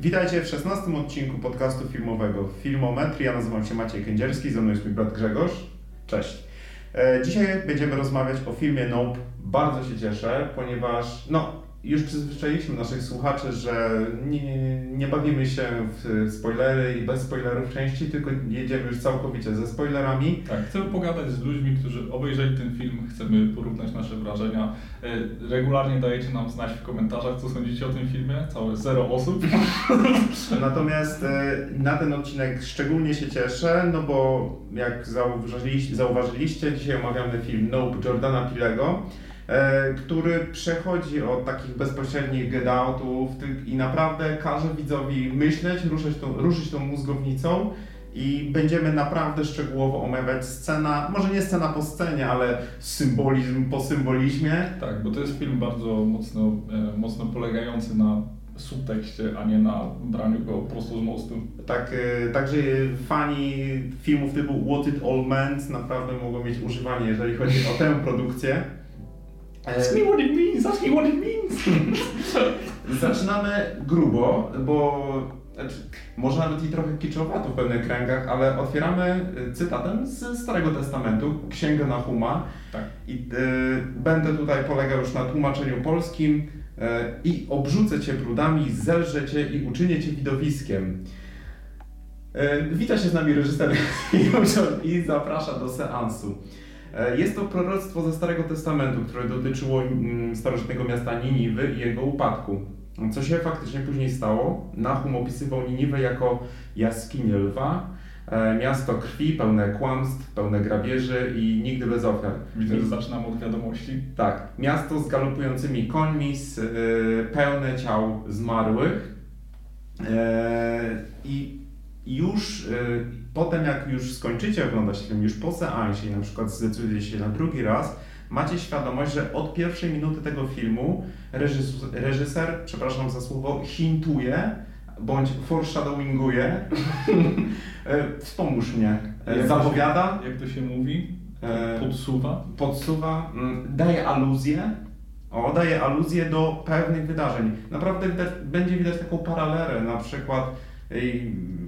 Witajcie w 16 odcinku podcastu filmowego Filmometry. Ja nazywam się Maciej Kędzierski, ze mną jest mój brat Grzegorz. Cześć. E, Dzisiaj będziemy rozmawiać o filmie Nope. Bardzo się cieszę, ponieważ no, już przyzwyczailiśmy naszych słuchaczy, że nie, nie bawimy się w spoilery i bez spoilerów części, tylko jedziemy już całkowicie ze spoilerami. Tak, chcemy pogadać z ludźmi, którzy obejrzeli ten film, chcemy porównać nasze wrażenia. E, Regularnie dajecie nam znać w komentarzach, co sądzicie o tym filmie. Całe zero osób. Natomiast e, na ten odcinek szczególnie się cieszę, no bo jak zauważyliście, zauważyliście dzisiaj omawiamy film Nope Jordana Pilego, który przechodzi od takich bezpośrednich get outów i naprawdę każe widzowi myśleć, ruszyć tą, ruszyć tą mózgownicą i będziemy naprawdę szczegółowo omawiać scena, może nie scena po scenie, ale symbolizm po symbolizmie. Tak, bo to jest film bardzo mocno, e, mocno polegający na subtekście, a nie na braniu go prosto z mostu. Tak, e, także fani filmów typu What It All Meant naprawdę mogą mieć używanie, jeżeli chodzi o tę produkcję. E, what it means, ask me what it means. Zaczynamy grubo, bo znaczy, może nawet i trochę kiczowato w pewnych kręgach, ale otwieramy e, cytatem z Starego Testamentu, Księgę Nahuma. Tak. I e, będę tutaj polegał już na tłumaczeniu polskim. E, I obrzucę cię brudami, zelżę cię i uczynię cię widowiskiem. E, wita się z nami reżyser i zaprasza do seansu. E, Jest to proroctwo ze Starego Testamentu, które dotyczyło mm, starożytnego miasta Niniwy i jego upadku. Co się faktycznie później stało? Nahum opisywał Niniwę jako jaskinię lwa, e, miasto krwi, pełne kłamstw, pełne grabieży i nigdy bez ofiar. Widzę, że zaczynamy od wiadomości. Tak, miasto z galopującymi końmi, z, y, pełne ciał zmarłych. E, I już y, potem, jak już skończycie oglądać film, już po seansie i na przykład zdecydujecie się na drugi raz, macie świadomość, że od pierwszej minuty tego filmu reżyser, reżyser przepraszam za słowo, hintuje bądź foreshadowinguje. Wspomóż mnie. Jak to się- Zapowiada, Jak to się mówi? E, Podsuwa. podsuwa, mm, daje aluzję, o, daje aluzję do pewnych wydarzeń. Naprawdę widać, będzie widać taką paralelę, na przykład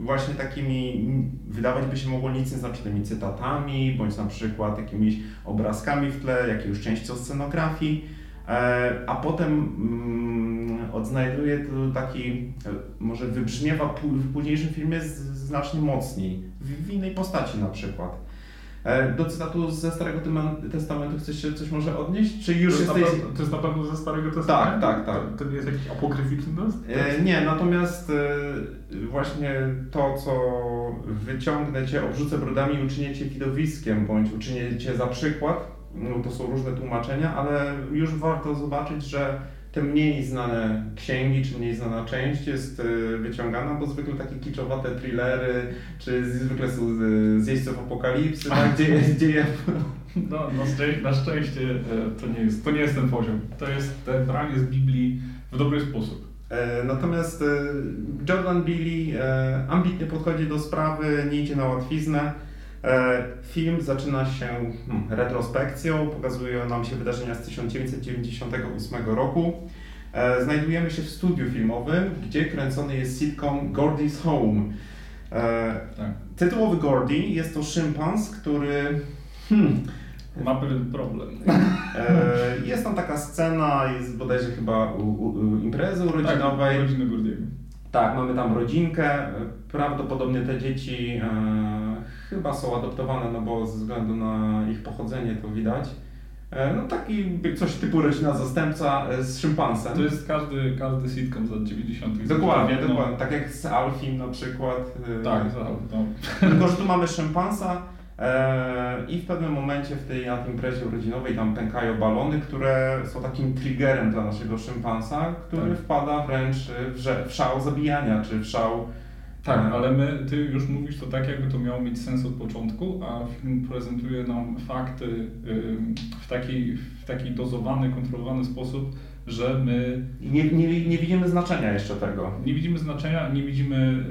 właśnie takimi, wydawać by się mogło nic nieznacznymi cytatami, bądź na przykład jakimiś obrazkami w tle, jakąś częścią scenografii, e, a potem mm, odnajduje to taki, e, może wybrzmiewa w późniejszym filmie znacznie mocniej, w innej postaci na przykład. E, Do cytatu ze Starego Testamentu chcesz się coś może odnieść? Czy już to, jest jesteś... pewno- to jest na pewno ze Starego Testamentu? tak, tak. To, to nie jest jakiś apokryficzny tekst? Nie, natomiast e, właśnie to, co wyciągnę Cię, obrzucę brodami i uczynię Cię widowiskiem, bądź uczynię Cię za przykład, no, to są różne tłumaczenia, ale już warto zobaczyć, że te mniej znane księgi, czy mniej znana część jest e, wyciągana, bo zwykle takie kiczowate thrillery, czy zwykle są z, z jeźdźców apokalipsy, tak, gdzie jest dzieje No, na, szczę- na szczęście e, to nie, jest, to nie jest ten poziom. To jest te branie z Biblii w dobry sposób. E, Natomiast e, Jordan Billy ambitnie podchodzi do sprawy, nie idzie na łatwiznę. E, Film zaczyna się hmm, retrospekcją, pokazują nam się wydarzenia z 1998 roku. E, Znajdujemy się w studiu filmowym, gdzie kręcony jest sitcom Gordy's Home. E, Tak. Tytułowy Gordy jest to szympans, który hmm, Ma pewien problem. e, jest tam taka scena, jest bodajże chyba u, u, u imprezy urodzinowej. Tak, rodziny Gordiego. Tak, mamy tam rodzinkę. Prawdopodobnie te dzieci chyba są adoptowane, no bo ze względu na ich pochodzenie to widać. E, no taki coś typu rodzina zastępca e, z szympansem. To jest każdy, każdy sitcom z lat 90. Dokładnie, No, dokładnie. Tak jak z Alfim na przykład. e, Tak, za- no. Tylko, że tu mamy szympansa i w pewnym momencie w tej na tej imprezie urodzinowej tam pękają balony, które są takim triggerem dla naszego szympansa, który Tak. wpada wręcz w, w szał zabijania, czy w szał Tak, ale my, ty już mówisz to tak, jakby to miało mieć sens od początku, a film prezentuje nam fakty w taki, w taki dozowany, kontrolowany sposób, że my nie, nie, nie widzimy znaczenia jeszcze tego. nie widzimy znaczenia, nie widzimy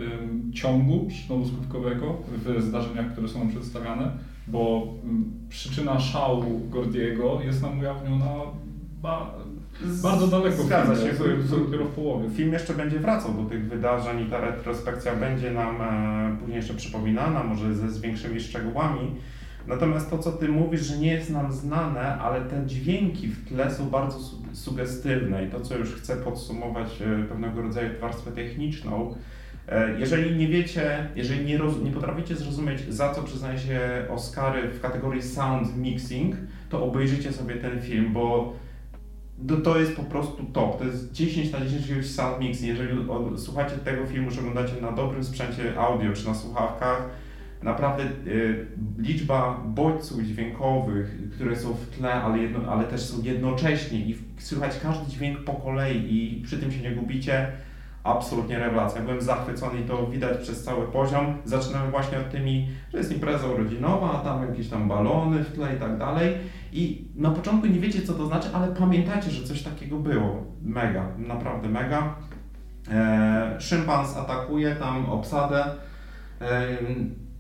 ciągu przyczynowo-skutkowego w zdarzeniach, które są nam przedstawiane, bo przyczyna szału Gordiego jest nam ujawniona ba, Z- bardzo daleko Zgadza się. dopiero w połowie. Film jeszcze będzie wracał do tych wydarzeń i ta retrospekcja będzie nam e, później jeszcze przypominana, może ze, z większymi szczegółami. Natomiast to, co ty mówisz, że nie jest nam znane, ale te dźwięki w tle są bardzo su- sugestywne i to, co już chcę podsumować e, pewnego rodzaju warstwę techniczną. E, Jeżeli nie wiecie, jeżeli nie, roz, nie potraficie zrozumieć, za co przyznaje się Oscary w kategorii sound mixing, to obejrzyjcie sobie ten film, bo to, to jest po prostu top. To jest 10 na 10 jakiegoś sound mixing. Jeżeli o, słuchacie tego filmu, czy oglądacie na dobrym sprzęcie audio, czy na słuchawkach, naprawdę y, liczba bodźców dźwiękowych, które są w tle, ale, jedno, ale też są jednocześnie i w- słychać każdy dźwięk po kolei i przy tym się nie gubicie, absolutnie rewelacja. Byłem zachwycony i to widać przez cały poziom. Zaczynamy właśnie od tymi, że jest impreza urodzinowa, tam jakieś tam balony w tle i tak dalej. I na początku nie wiecie, co to znaczy, ale pamiętajcie, że coś takiego było. Mega, naprawdę mega. E, szympans atakuje tam obsadę. E,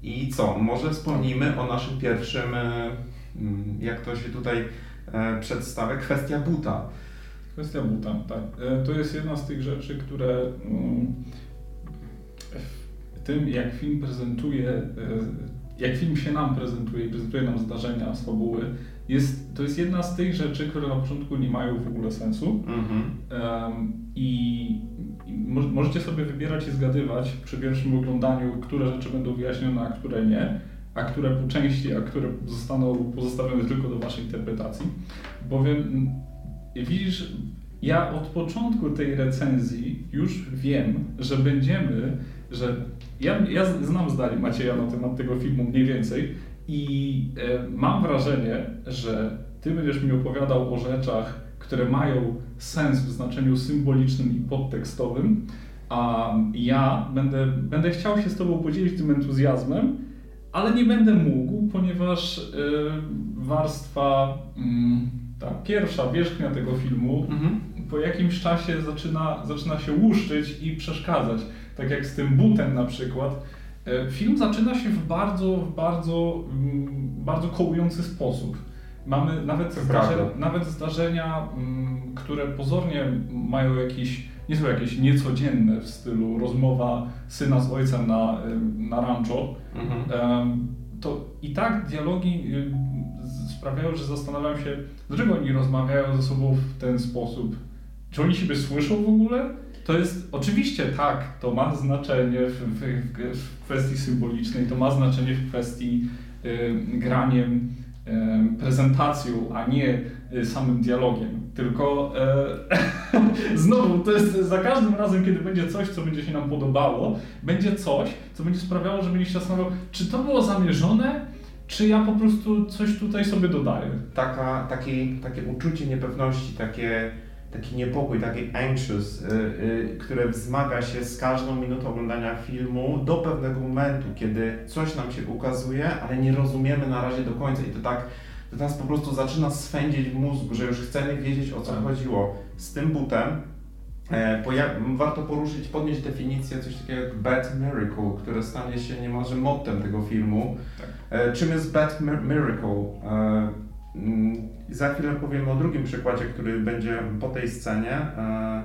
I co? Może wspomnimy o naszym pierwszym, e, mm, jak to się tutaj e, przedstawia, kwestia buta. Kwestia buta, tak. E, To jest jedna z tych rzeczy, które mm, w tym, jak film prezentuje, e, jak film się nam prezentuje i prezentuje nam zdarzenia z fabuły, jest, to jest jedna z tych rzeczy, które na początku nie mają w ogóle sensu. Mhm. I, i mo- możecie sobie wybierać i zgadywać przy pierwszym oglądaniu, które rzeczy będą wyjaśnione, a które nie, a które po części, a które zostaną pozostawione tylko do Waszej interpretacji. Bowiem widzisz, ja od początku tej recenzji już wiem, że będziemy, że ja, ja znam zdanie Macieja na temat tego filmu mniej więcej i e, mam wrażenie, że Ty będziesz mi opowiadał o rzeczach, które mają sens w znaczeniu symbolicznym i podtekstowym, a ja będę, będę chciał się z Tobą podzielić tym entuzjazmem, ale nie będę mógł, ponieważ y, warstwa, mm, ta pierwsza wierzchnia tego filmu Mhm. po jakimś czasie zaczyna, zaczyna się łuszczyć i przeszkadzać. Tak jak z tym butem na przykład. E, Film zaczyna się w bardzo, w bardzo, mm, bardzo kołujący sposób. Mamy nawet, zdarze, nawet zdarzenia, mm, które pozornie mają jakiś, nie są jakieś niecodzienne w stylu rozmowa syna z ojcem na, em, na rancho. Mhm. To i tak dialogi y, sprawiają, że zastanawiam się, dlaczego oni rozmawiają ze sobą w ten sposób. Czy oni siebie słyszą w ogóle? To jest oczywiście tak, to ma znaczenie w, w, w- kwestii symbolicznej, to ma znaczenie w kwestii y, graniem, y, prezentacją, a nie y, samym dialogiem. Tylko e, znowu, to jest za każdym razem, kiedy będzie coś, co będzie się nam podobało, będzie coś, co będzie sprawiało, że będzie się zastanawiał, czy to było zamierzone, czy ja po prostu coś tutaj sobie dodaję. Taka, takie, takie uczucie niepewności, takie, taki niepokój, taki anxious, y, y, które wzmaga się z każdą minutą oglądania filmu do pewnego momentu, kiedy coś nam się ukazuje, ale nie rozumiemy na razie do końca i to tak to nas po prostu zaczyna swędzić w mózgu, że już chcemy wiedzieć o co Tak. chodziło. Z tym butem warto poruszyć, podnieść definicję coś takiego jak bad miracle, które stanie się niemalże mottem tego filmu. Tak. E, Czym jest Bad Mir- Miracle? E, mm, Za chwilę powiemy o drugim przykładzie, który będzie po tej scenie. E, e,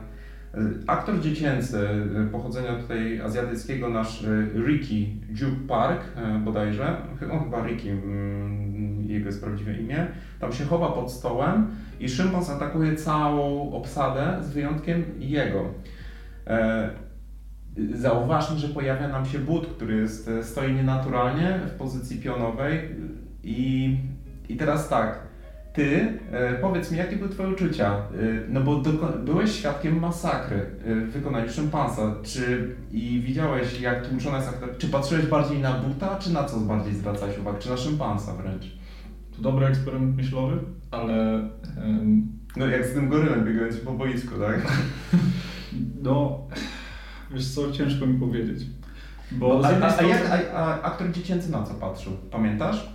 Aktor dziecięcy e, pochodzenia tutaj azjatyckiego, nasz e, Ricky Juke Park e, bodajże, on chyba Ricky, mm, jego jest prawdziwe imię, tam się chowa pod stołem i szympans atakuje całą obsadę z wyjątkiem jego. E, Zauważmy, że pojawia nam się but, który jest, e, stoi nienaturalnie w pozycji pionowej i, i teraz tak, ty e, powiedz mi, jakie były twoje uczucia? No bo doko- byłeś świadkiem masakry w wykonaniu szympansa, czy i widziałeś jak tłuczona jest aktor, czy patrzyłeś bardziej na buta, czy na co bardziej zwracałeś uwagę, czy na szympansa wręcz? To dobry eksperyment myślowy, ale No jak z tym gorylem biegającym po boisku, tak? no, wiesz co, ciężko mi powiedzieć. Bo z a, a, a, jak, a, aktor dziecięcy na co patrzył? Pamiętasz?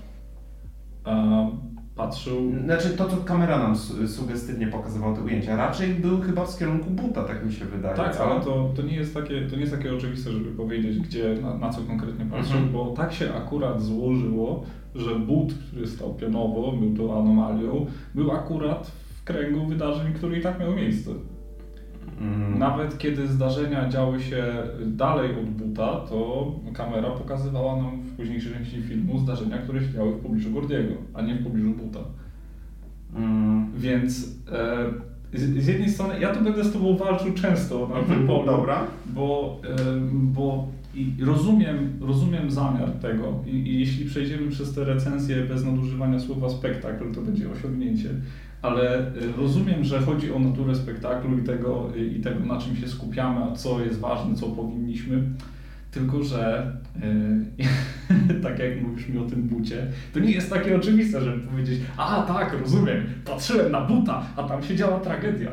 a, patrzył Znaczy to, co kamera nam su- sugestywnie pokazywała te ujęcia, raczej był chyba w kierunku buta, tak mi się wydaje. Tak, co? ale to, to, nie jest takie, to nie jest takie oczywiste, żeby powiedzieć, gdzie, na, na co konkretnie patrzył, Mhm. bo tak się akurat złożyło, że but, który stał pionowo, był tą anomalią, był akurat w kręgu wydarzeń, które i tak miały miejsce. Mm. Nawet kiedy zdarzenia działy się dalej od buta, to kamera pokazywała nam w późniejszej części filmu zdarzenia, które się działy w pobliżu Gordiego, a nie w pobliżu buta. Mm. Więc e, z, z jednej strony ja tu będę z Tobą walczył często na tym polu, Dobra. bo, e, bo i rozumiem, rozumiem zamiar tego I, i jeśli przejdziemy przez te recenzje bez nadużywania słowa spektakl, to będzie osiągnięcie, ale e, rozumiem, że chodzi o naturę spektaklu i tego, i tego na czym się skupiamy, a co jest ważne, co powinniśmy. Tylko, że e, tak jak mówisz mi o tym bucie, to nie jest takie oczywiste, żeby powiedzieć, a tak, rozumiem, patrzyłem na buta, a tam się działa tragedia.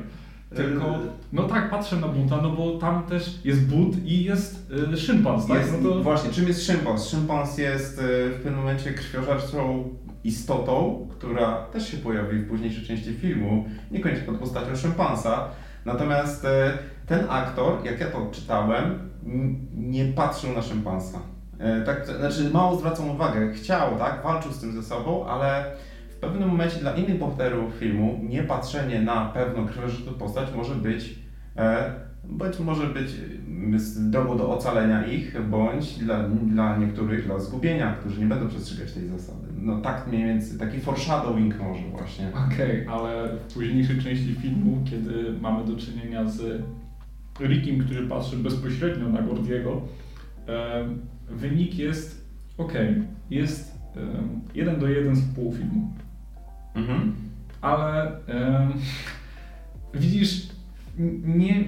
Tylko, no tak, patrzę na buta, no bo tam też jest but i jest y, szympans, tak? Jest, no to... Właśnie, czym jest szympans? Szympans jest y, w pewnym momencie krwiożerczą istotą, która też się pojawi w późniejszej części filmu, niekoniecznie pod postacią szympansa. Natomiast y, ten aktor, jak ja to czytałem, nie patrzył na szympansa. Y, Tak, znaczy mało zwracał uwagę. Chciał, tak, walczył z tym ze sobą, ale w pewnym momencie dla innych bohaterów filmu nie patrzenie na pewną krwiożerczą postać może być e, bądź może być drogą do ocalenia ich, bądź dla, dla niektórych dla zgubienia, którzy nie będą przestrzegać tej zasady. No tak mniej więcej, taki foreshadowing może właśnie. Okej, ale w późniejszej części filmu, kiedy mamy do czynienia z Rickiem, który patrzy bezpośrednio na Gordiego, wynik jest ok, jest jeden do jeden z pół filmu. Mhm. ale widzisz, nie,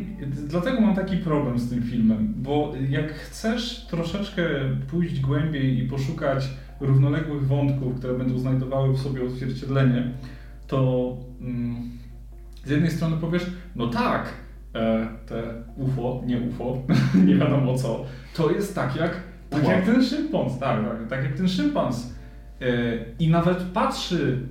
dlatego mam taki problem z tym filmem, bo jak chcesz troszeczkę pójść głębiej i poszukać równoległych wątków, które będą znajdowały w sobie odzwierciedlenie, to mm, z jednej strony powiesz, no tak, e, te UFO, nie UFO, nie wiadomo co, to jest tak jak, tak Wow. jak ten szympans, tak, tak, tak jak ten szympans. E, I nawet patrzy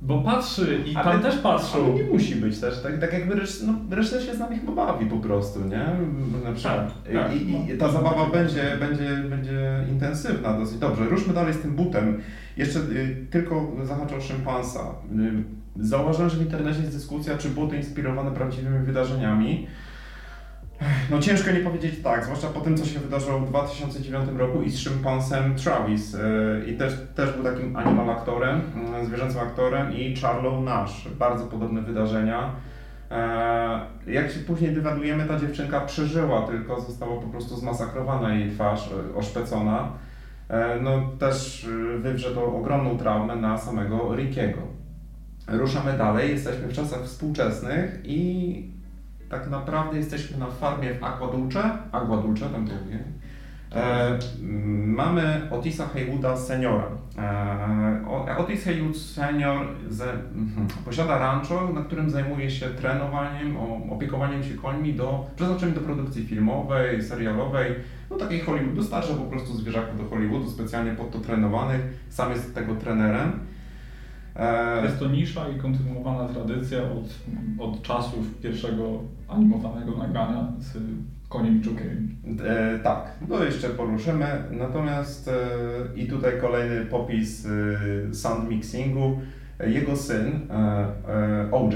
bo patrzy i tam też patrzą. Ale nie musi być też, tak, tak jakby reż, no, reżyser się z nami chyba bawi po prostu, nie? Na przykład. Tak, tak. I, I ta zabawa będzie, będzie, będzie intensywna dosyć. Dobrze, ruszmy dalej z tym butem. Jeszcze y, tylko zahaczę o szympansa. Y, zauważyłem, że w internecie jest dyskusja, czy buty inspirowane prawdziwymi wydarzeniami. No ciężko nie powiedzieć tak, zwłaszcza po tym, co się wydarzyło w 2009 roku i z szympansem Travis. Yy, I też, też był takim animal aktorem, yy, zwierzęcym aktorem i Charlotte Nash. Bardzo podobne wydarzenia. Yy, Jak się później dowiadujemy, ta dziewczynka przeżyła, tylko została po prostu zmasakrowana jej twarz, yy, oszpecona. No też wywrze to ogromną traumę na samego Rickiego. Ruszamy dalej, jesteśmy w czasach współczesnych i tak naprawdę jesteśmy na farmie w Aquadulce, Aquadulce tam drugie. E, mamy Otisa Haywooda seniora. E, Otis Haywood senior ze, mhm, posiada rancho, na którym zajmuje się trenowaniem, opiekowaniem się końmi do, przeznaczonym do produkcji filmowej, serialowej, no takiej Hollywood. Dostarcza po prostu zwierzaków do Hollywoodu, specjalnie pod to trenowanych. Sam jest tego trenerem. E, Jest to nisza i kontynuowana tradycja od, od czasów pierwszego animowanego nagrania z koniem jokejem. E, tak, no jeszcze poruszymy. Natomiast e, i tutaj kolejny popis e, sound mixingu. Jego syn, e, e, OJ,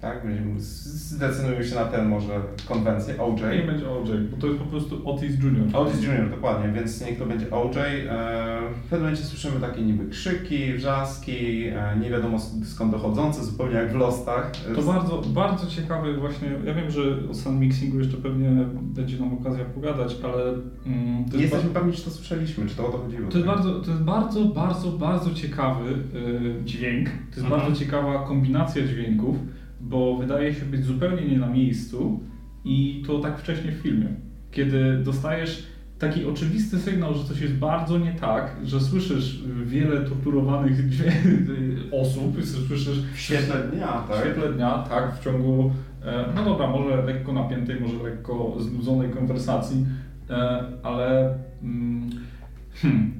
tak, zdecydujmy się na ten może konwencję, Nie OJ. będzie OJ, bo to jest po prostu Otis Junior. Otis Junior, dokładnie, więc niech to będzie OJ. E, W pewnym momencie słyszymy takie niby krzyki, wrzaski, e, nie wiadomo skąd dochodzące, zupełnie jak w Lostach. To bardzo, bardzo ciekawy właśnie, ja wiem, że o sound mixingu jeszcze pewnie będzie nam okazja pogadać, ale mm, Nie jest jesteśmy pewni, czy to słyszeliśmy, czy to o to chodziło. to, jest bardzo, to jest bardzo, bardzo, bardzo ciekawy y, dźwięk, to jest Mhm. bardzo ciekawa kombinacja dźwięków, bo wydaje się być zupełnie nie na miejscu i to tak wcześnie w filmie, kiedy dostajesz taki oczywisty sygnał, że coś jest bardzo nie tak, że słyszysz wiele torturowanych osób, słyszysz W świetle dnia, w tak? świetle dnia, tak, w ciągu, e, no dobra, może lekko napiętej, może lekko znudzonej konwersacji, e, ale mm, hmm,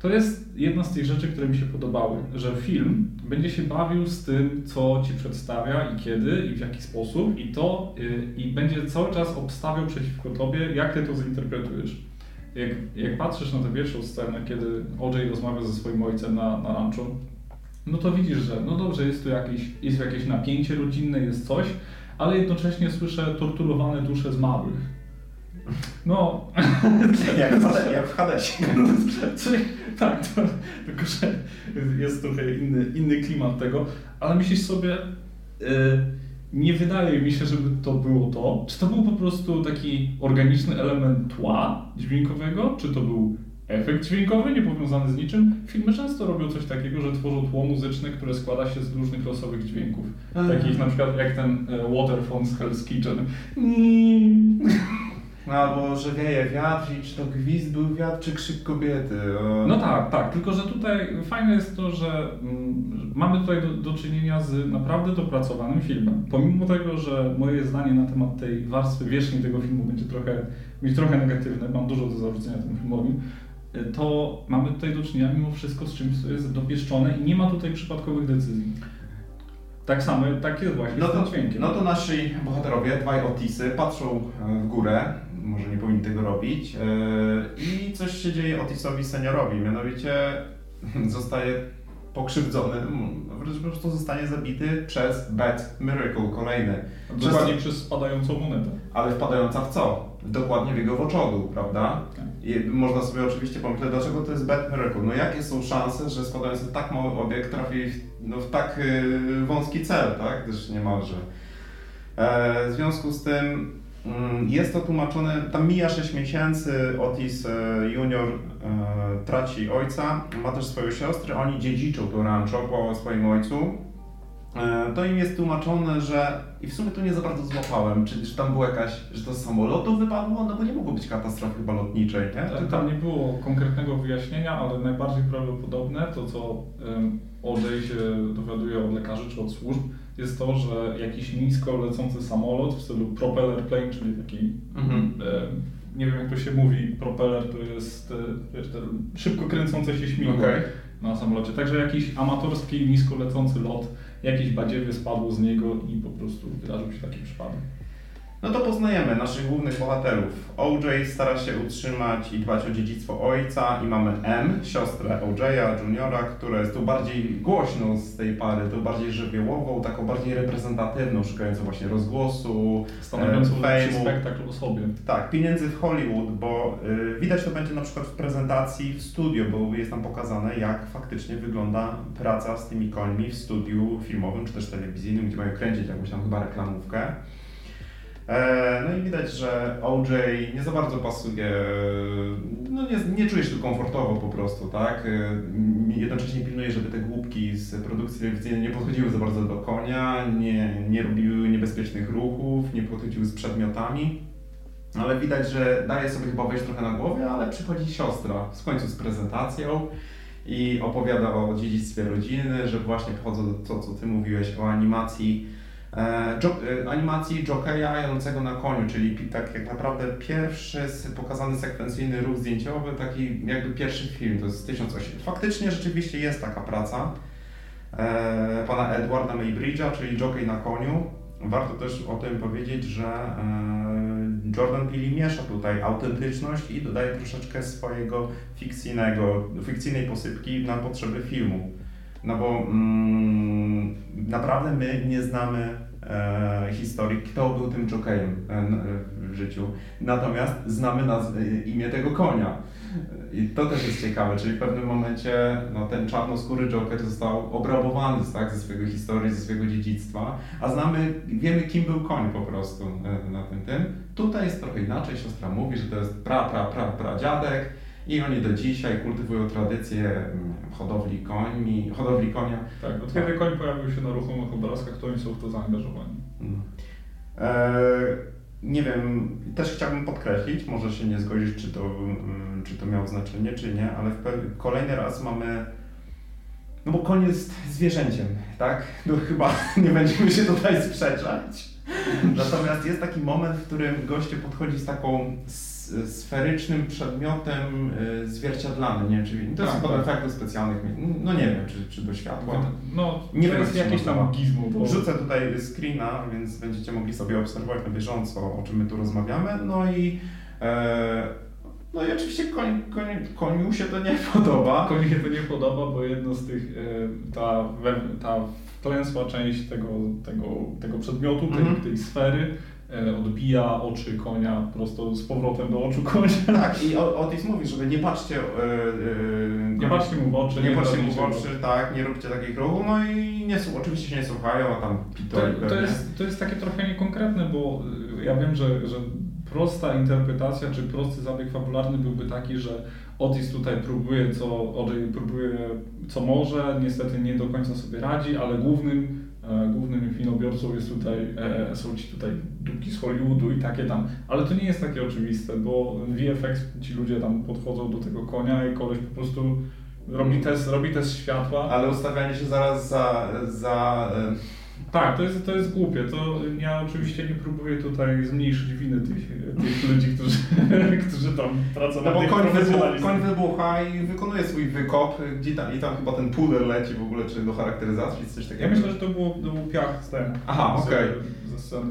to jest jedna z tych rzeczy, które mi się podobały, że film będzie się bawił z tym, co ci przedstawia i kiedy i w jaki sposób i to y, i będzie cały czas obstawiał przeciwko tobie, jak ty to zinterpretujesz. Jak, jak patrzysz na tę pierwszą scenę, kiedy OJ rozmawia ze swoim ojcem na, na ranchu, no to widzisz, że no dobrze, jest tu jakieś, jest jakieś napięcie rodzinne, jest coś, ale jednocześnie słyszę torturowane dusze zmarłych. No. jak, w Hades, jak w Hadesie. Czyli, tak, to, tylko że jest trochę inny, inny klimat tego, ale myślisz sobie, yy, nie wydaje mi się, żeby to było to. Czy to był po prostu taki organiczny element tła dźwiękowego, czy to był efekt dźwiękowy, niepowiązany z niczym. Filmy często robią coś takiego, że tworzą tło muzyczne, które składa się z różnych losowych dźwięków. Takich na przykład jak ten e, Waterphone z Hell's Kitchen. Albo że wieje wiatr i czy to gwizd był wiatr, czy krzyk kobiety. O. No tak, tak. Tylko, że tutaj fajne jest to, że mm, mamy tutaj do, do, czynienia z naprawdę dopracowanym filmem. Pomimo tego, że moje zdanie na temat tej warstwy wierzchniej tego filmu będzie trochę, będzie trochę negatywne, mam dużo do zarzucenia temu filmowi, to mamy tutaj do czynienia mimo wszystko z czymś, co jest dopieszczone i nie ma tutaj przypadkowych decyzji. Tak samo, tak jest właśnie no to, z tym dźwiękiem. No to nasi bohaterowie, dwaj Otisy, patrzą e, w górę, może nie powinni tego robić, e, i coś się dzieje Otisowi seniorowi, mianowicie zostaje pokrzywdzony, wręcz po prostu zostanie zabity przez Bad Miracle, kolejny. Dokładnie przez, przez spadającą monetę. Ale wpadająca w co? Dokładnie w jego woczodu, prawda? Tak. I można sobie oczywiście pomyśleć, dlaczego to jest Bad Miracle. No jakie są szanse, że spadający tak mały obiekt trafi w, no, w tak y, wąski cel, tak? Też niemalże. E, w związku z tym jest to tłumaczone, tam mija 6 miesięcy, Otis e, junior e, traci ojca, ma też swoją siostrę, oni dziedziczą to rancho po swoim ojcu. E, to im jest tłumaczone, że i w sumie to nie za bardzo złapałem, czy, czy tam była jakaś, że to z samolotu wypadło, no bo nie mogło być katastrofy chyba lotniczej, nie? Tam, tam nie było konkretnego wyjaśnienia, ale najbardziej prawdopodobne to, co um, OJ się dowiaduje od lekarzy czy od służb, jest to, że jakiś nisko lecący samolot w stylu propeller plane, czyli taki, mhm. e, nie wiem jak to się mówi, propeller to jest e, wiesz, szybko kręcące się śmigło okay. na samolocie, także jakiś amatorski nisko lecący lot jakieś badziewie spadło z niego i po prostu wydarzył się taki przypadek. No to poznajemy naszych głównych bohaterów. OJ stara się utrzymać i dbać o dziedzictwo ojca i mamy M, siostrę OJ'a, juniora, która jest tu bardziej głośną z tej pary, tu bardziej żywiołową, taką bardziej reprezentatywną, szukającą właśnie rozgłosu, Stanowiącą e, spektakl o sobie. Tak, pieniędzy w Hollywood, bo y, widać to będzie na przykład w prezentacji w studio, bo jest tam pokazane jak faktycznie wygląda praca z tymi końmi w studiu filmowym czy też telewizyjnym, gdzie mają kręcić jakąś tam chyba reklamówkę. E, no i widać, że OJ nie za bardzo pasuje, no nie, nie czuje się tu komfortowo po prostu, tak? E, jednocześnie pilnuje, żeby te głupki z produkcji telewizyjnej nie podchodziły za bardzo do konia, nie, nie robiły niebezpiecznych ruchów, nie podchodziły z przedmiotami. Ale widać, że daje sobie chyba wejść trochę na głowę, ale przychodzi siostra w końcu z prezentacją i opowiada o dziedzictwie rodziny, że właśnie pochodzą to, co ty mówiłeś o animacji E, e, animacji jokeja jadącego na koniu, czyli tak jak naprawdę pierwszy pokazany sekwencyjny ruch zdjęciowy, taki jakby pierwszy film, to jest 1008. Faktycznie rzeczywiście jest taka praca e, pana Edwarda Maybridge'a, czyli jockey na koniu. Warto też o tym powiedzieć, że Jordan Peele miesza tutaj autentyczność i dodaje troszeczkę swojego fikcyjnego, fikcyjnej posypki na potrzeby filmu. No bo mm, naprawdę my nie znamy e, historii, kto był tym jokejem e, w życiu. Natomiast znamy naz- e, imię tego konia. I to też jest ciekawe, czyli w pewnym momencie no, ten czarnoskóry Joker został obrabowany tak, ze swojego historii, ze swojego dziedzictwa, a znamy, wiemy kim był koń po prostu e, na tym tym. Tutaj jest trochę inaczej, siostra mówi, że to jest pra, pra, pra, pra dziadek, i oni do dzisiaj kultywują tradycję mm, hodowli koni, hodowli konia. Tak, od kiedy koń pojawił się na ruchomych obrazkach, to oni są w to zaangażowani. No. E, nie wiem, też chciałbym podkreślić, może się nie zgodzić, czy to, mm, czy to miało znaczenie, czy nie, ale kolejny raz mamy no bo koń jest zwierzęciem, tak? No chyba nie będziemy się tutaj sprzeczać. Natomiast jest taki moment, w którym goście podchodzi z taką sferycznym przedmiotem y, zwierciadlanym, nie wiem, czy to jest tak, tak. efektów specjalnych, no nie wiem, czy, czy do światła. No, nie wiem, jest jakieś tam gizmo. Bo... Wrzucę tutaj screena, więc będziecie mogli sobie obserwować na bieżąco, o czym my tu rozmawiamy, no i e, No i oczywiście koń, koń, koniu się to nie podoba. Koniu się to nie podoba, bo jedno z tych, e, ta, ta wklęsła część tego, tego, tego przedmiotu, tej, mhm. tej sfery, odbija oczy konia prosto z powrotem do oczu konia. Tak, i Otis mówi, żeby nie patrzcie... Yy, nie patrzcie mu w oczy. Nie, nie patrzcie mu w oczy, tak, nie róbcie takich ruchów, no i nie, oczywiście się nie słuchają, a tam to, to, jest, to jest takie trochę niekonkretne, bo ja wiem, że, że prosta interpretacja, czy prosty zabieg fabularny byłby taki, że Otis tutaj próbuje co, próbuje co może, niestety nie do końca sobie radzi, ale głównym E, głównym filmobiorcą jest tutaj, e, są ci tutaj dupki z Hollywoodu i takie tam, ale to nie jest takie oczywiste, bo VFX ci ludzie tam podchodzą do tego konia i koleś po prostu robi test, robi test światła. Ale ustawianie się zaraz za, za e, tak, to jest, to jest głupie. To ja oczywiście nie próbuję tutaj zmniejszyć winy tych, tych ludzi, którzy, którzy tam pracowali. No bo koń, wybucha, koń wybucha i wykonuje swój wykop, gdzie tam, i tam chyba ten puder leci w ogóle, czy do charakteryzacji, czy coś takiego. Ja myślę, że to, było, to był piach z ten. Aha, okej. Okay.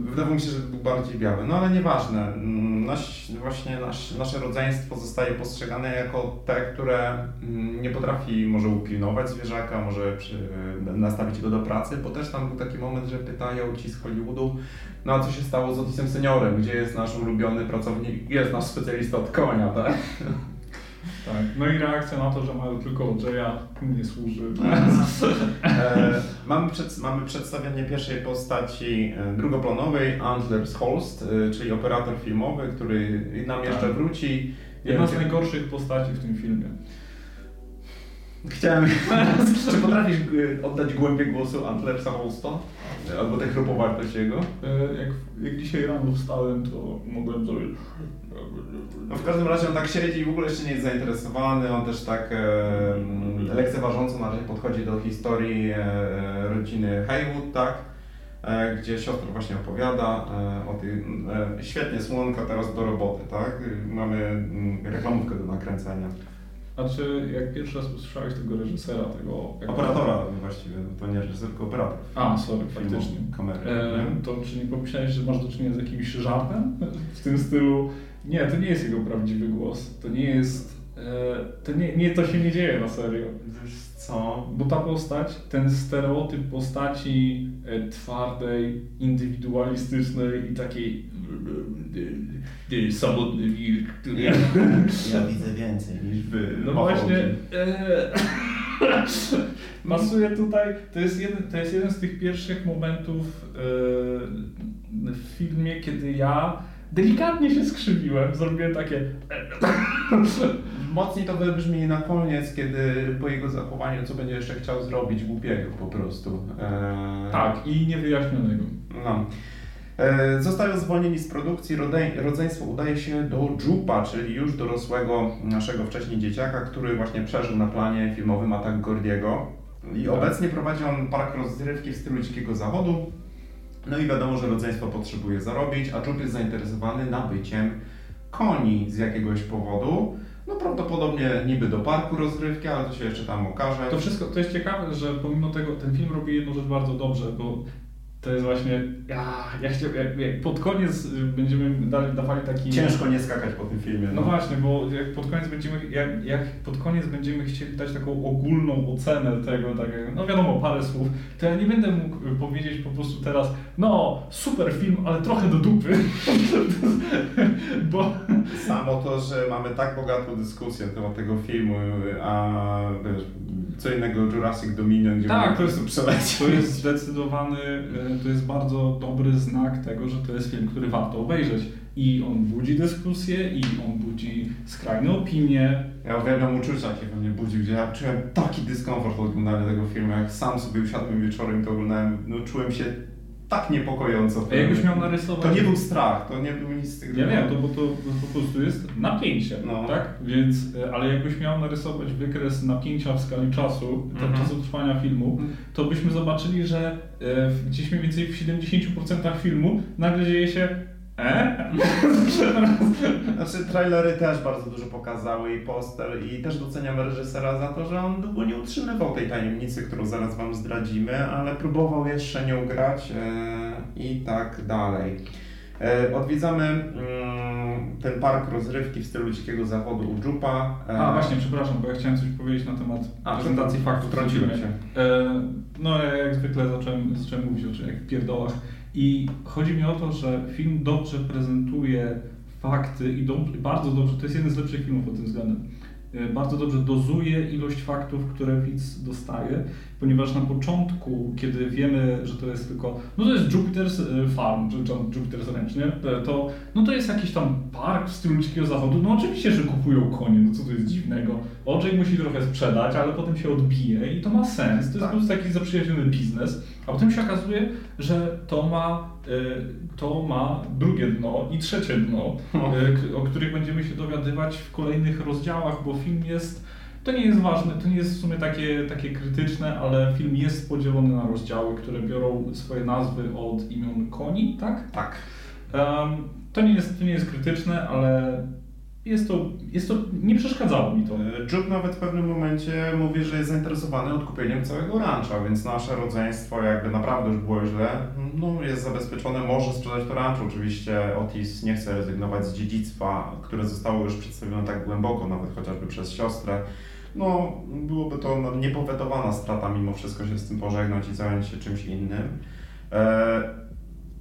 Wydawało mi się, że był bardziej biały, no ale nieważne. Mm, nasz, właśnie nasz, nasze rodzeństwo zostaje postrzegane jako te, które mm, nie potrafi może upilnować zwierzaka, może przy, nastawić go do pracy, bo też tam był taki moment, że pytają ci z Hollywoodu, no a co się stało z Otisem Seniorem, gdzie jest nasz ulubiony pracownik, jest nasz specjalista od konia, tak? Tak. No i reakcja na to, że mają tylko Jaya nie służy. e, mamy, przed, mamy przedstawienie pierwszej postaci e, drugoplanowej, Antlers Holst, e, czyli operator filmowy, który nam jeszcze tak. wróci. Jedna z najgorszych postaci w tym filmie. Chciałem. Czy potrafisz e, oddać głębię głosu Antlersa Holsta? Albo tę chrupowartość jego? Jak, jak dzisiaj rano wstałem, to mogłem zrobić. No w każdym razie on tak siedzi i w ogóle jeszcze nie jest zainteresowany. On też tak e, lekceważąco na razie podchodzi do historii e, rodziny Haywood, tak? E, gdzie siostra właśnie opowiada e, o tym. E, świetnie, słonka teraz do roboty, tak? Mamy mm, reklamówkę do nakręcenia. A czy jak pierwszy raz usłyszałeś tego reżysera, tego... Operatora właściwie, to nie reżyser, tylko operator. A, sorry, faktycznie. Kamery. E, to czy nie pomyślałeś, że masz do czynienia z jakimś żartem? W tym stylu, nie, to nie jest jego prawdziwy głos, to nie jest... E, to nie, nie, to się nie dzieje na serio. Wiesz co? Bo ta postać, ten stereotyp postaci e, twardej, indywidualistycznej i takiej samotny wilk, który... Ja, ja widzę więcej niż wy. No właśnie, e, pasuje tutaj, to jest, jeden, to jest jeden z tych pierwszych momentów e, w filmie, kiedy ja delikatnie się skrzywiłem, zrobiłem takie... Mocniej to wybrzmi na koniec, kiedy po jego zachowaniu, co będzie jeszcze chciał zrobić głupiego po prostu. Eee... Tak, i niewyjaśnionego. No. E, zostają zwolnieni z produkcji, rodzeństwo udaje się do Jupa, czyli już dorosłego naszego wcześniej dzieciaka, który właśnie przeżył na planie filmowym atak Gordiego. I tak. obecnie prowadzi on park rozrywki w stylu dzikiego zawodu. No i wiadomo, że rodzeństwo potrzebuje zarobić, a Jup jest zainteresowany nabyciem koni z jakiegoś powodu. No prawdopodobnie niby do parku rozrywki, ale to się jeszcze tam okaże. To wszystko, to jest ciekawe, że pomimo tego ten film robi jedną rzecz bardzo dobrze, bo to jest właśnie, ja, ja chciałem, jak, jak pod koniec będziemy dawali taki... Ciężko nie skakać po tym filmie. No, no właśnie, bo jak pod koniec będziemy, jak, jak pod koniec będziemy chcieli dać taką ogólną ocenę tego, tak, no wiadomo, parę słów, to ja nie będę mógł powiedzieć po prostu teraz, no super film, ale trochę do dupy, bo... Samo to, że mamy tak bogatą dyskusję na temat tego filmu, a wiesz, co innego Jurassic Dominion, gdzie tak, to jest, przelecieć. to jest zdecydowany, e, to jest bardzo dobry znak tego, że to jest film, który warto obejrzeć. I on budzi dyskusję, i on budzi skrajne opinie. Ja uwielbiam uczucia, jakie we mnie budzi, gdzie ja czułem taki dyskomfort od oglądania tego filmu, jak sam sobie usiadłem wieczorem to oglądałem, no czułem się tak niepokojąco. A jakbyś miał narysować... To nie był strach, to nie był nic z tych... Ja wiem, to, bo to, to po prostu jest napięcie, no. tak? Więc, e, ale jakbyś miał narysować wykres napięcia w skali czasu, mm -hmm. czasu trwania filmu, mm. to byśmy zobaczyli, że e, gdzieś mniej więcej w 70% filmu nagle dzieje się E? znaczy trailery też bardzo dużo pokazały i poster i też doceniam reżysera za to, że on długo nie utrzymywał tej tajemnicy, którą zaraz wam zdradzimy, ale próbował jeszcze nią grać e, i tak dalej. E, odwiedzamy mm, ten park rozrywki w stylu dzikiego zachodu u Jupa. E, A właśnie, przepraszam, bo ja chciałem coś powiedzieć na temat A, prezentacji faktów. Wtrąciłem się. E, no ja jak zwykle zacząłem, zacząłem mówić o jak pierdołach. I chodzi mi o to, że film dobrze prezentuje fakty i dobrze, bardzo dobrze, to jest jeden z lepszych filmów pod tym względem. E, bardzo dobrze dozuje ilość faktów, które widz dostaje, ponieważ na początku, kiedy wiemy, że to jest tylko, no to jest Jupiter's e, Farm, czy Jupiter's Ranch, nie? To, no to jest jakiś tam park w stylu dzikiego zachodu, no oczywiście, że kupują konie, no co to jest dziwnego. Oczek musi trochę sprzedać, ale potem się odbije i to ma sens, to jest tak. po prostu taki zaprzyjaźniony biznes, a potem się okazuje, że to ma Y, to ma drugie dno i trzecie dno, o których będziemy się dowiadywać w kolejnych rozdziałach, bo film jest, to nie jest ważne, to nie jest w sumie takie, takie krytyczne, ale film jest podzielony na rozdziały, które biorą swoje nazwy od imion koni, tak? Tak. Um, to, nie jest, to nie jest krytyczne, ale jest to, jest to, nie przeszkadzało mi to. Jude nawet w pewnym momencie mówi, że jest zainteresowany odkupieniem całego rancha, więc nasze rodzeństwo jakby naprawdę już było źle, no jest zabezpieczone, może sprzedać to ranch. Oczywiście Otis nie chce rezygnować z dziedzictwa, które zostało już przedstawione tak głęboko, nawet chociażby przez siostrę. No, byłoby to niepowetowana strata mimo wszystko się z tym pożegnać i zająć się czymś innym. E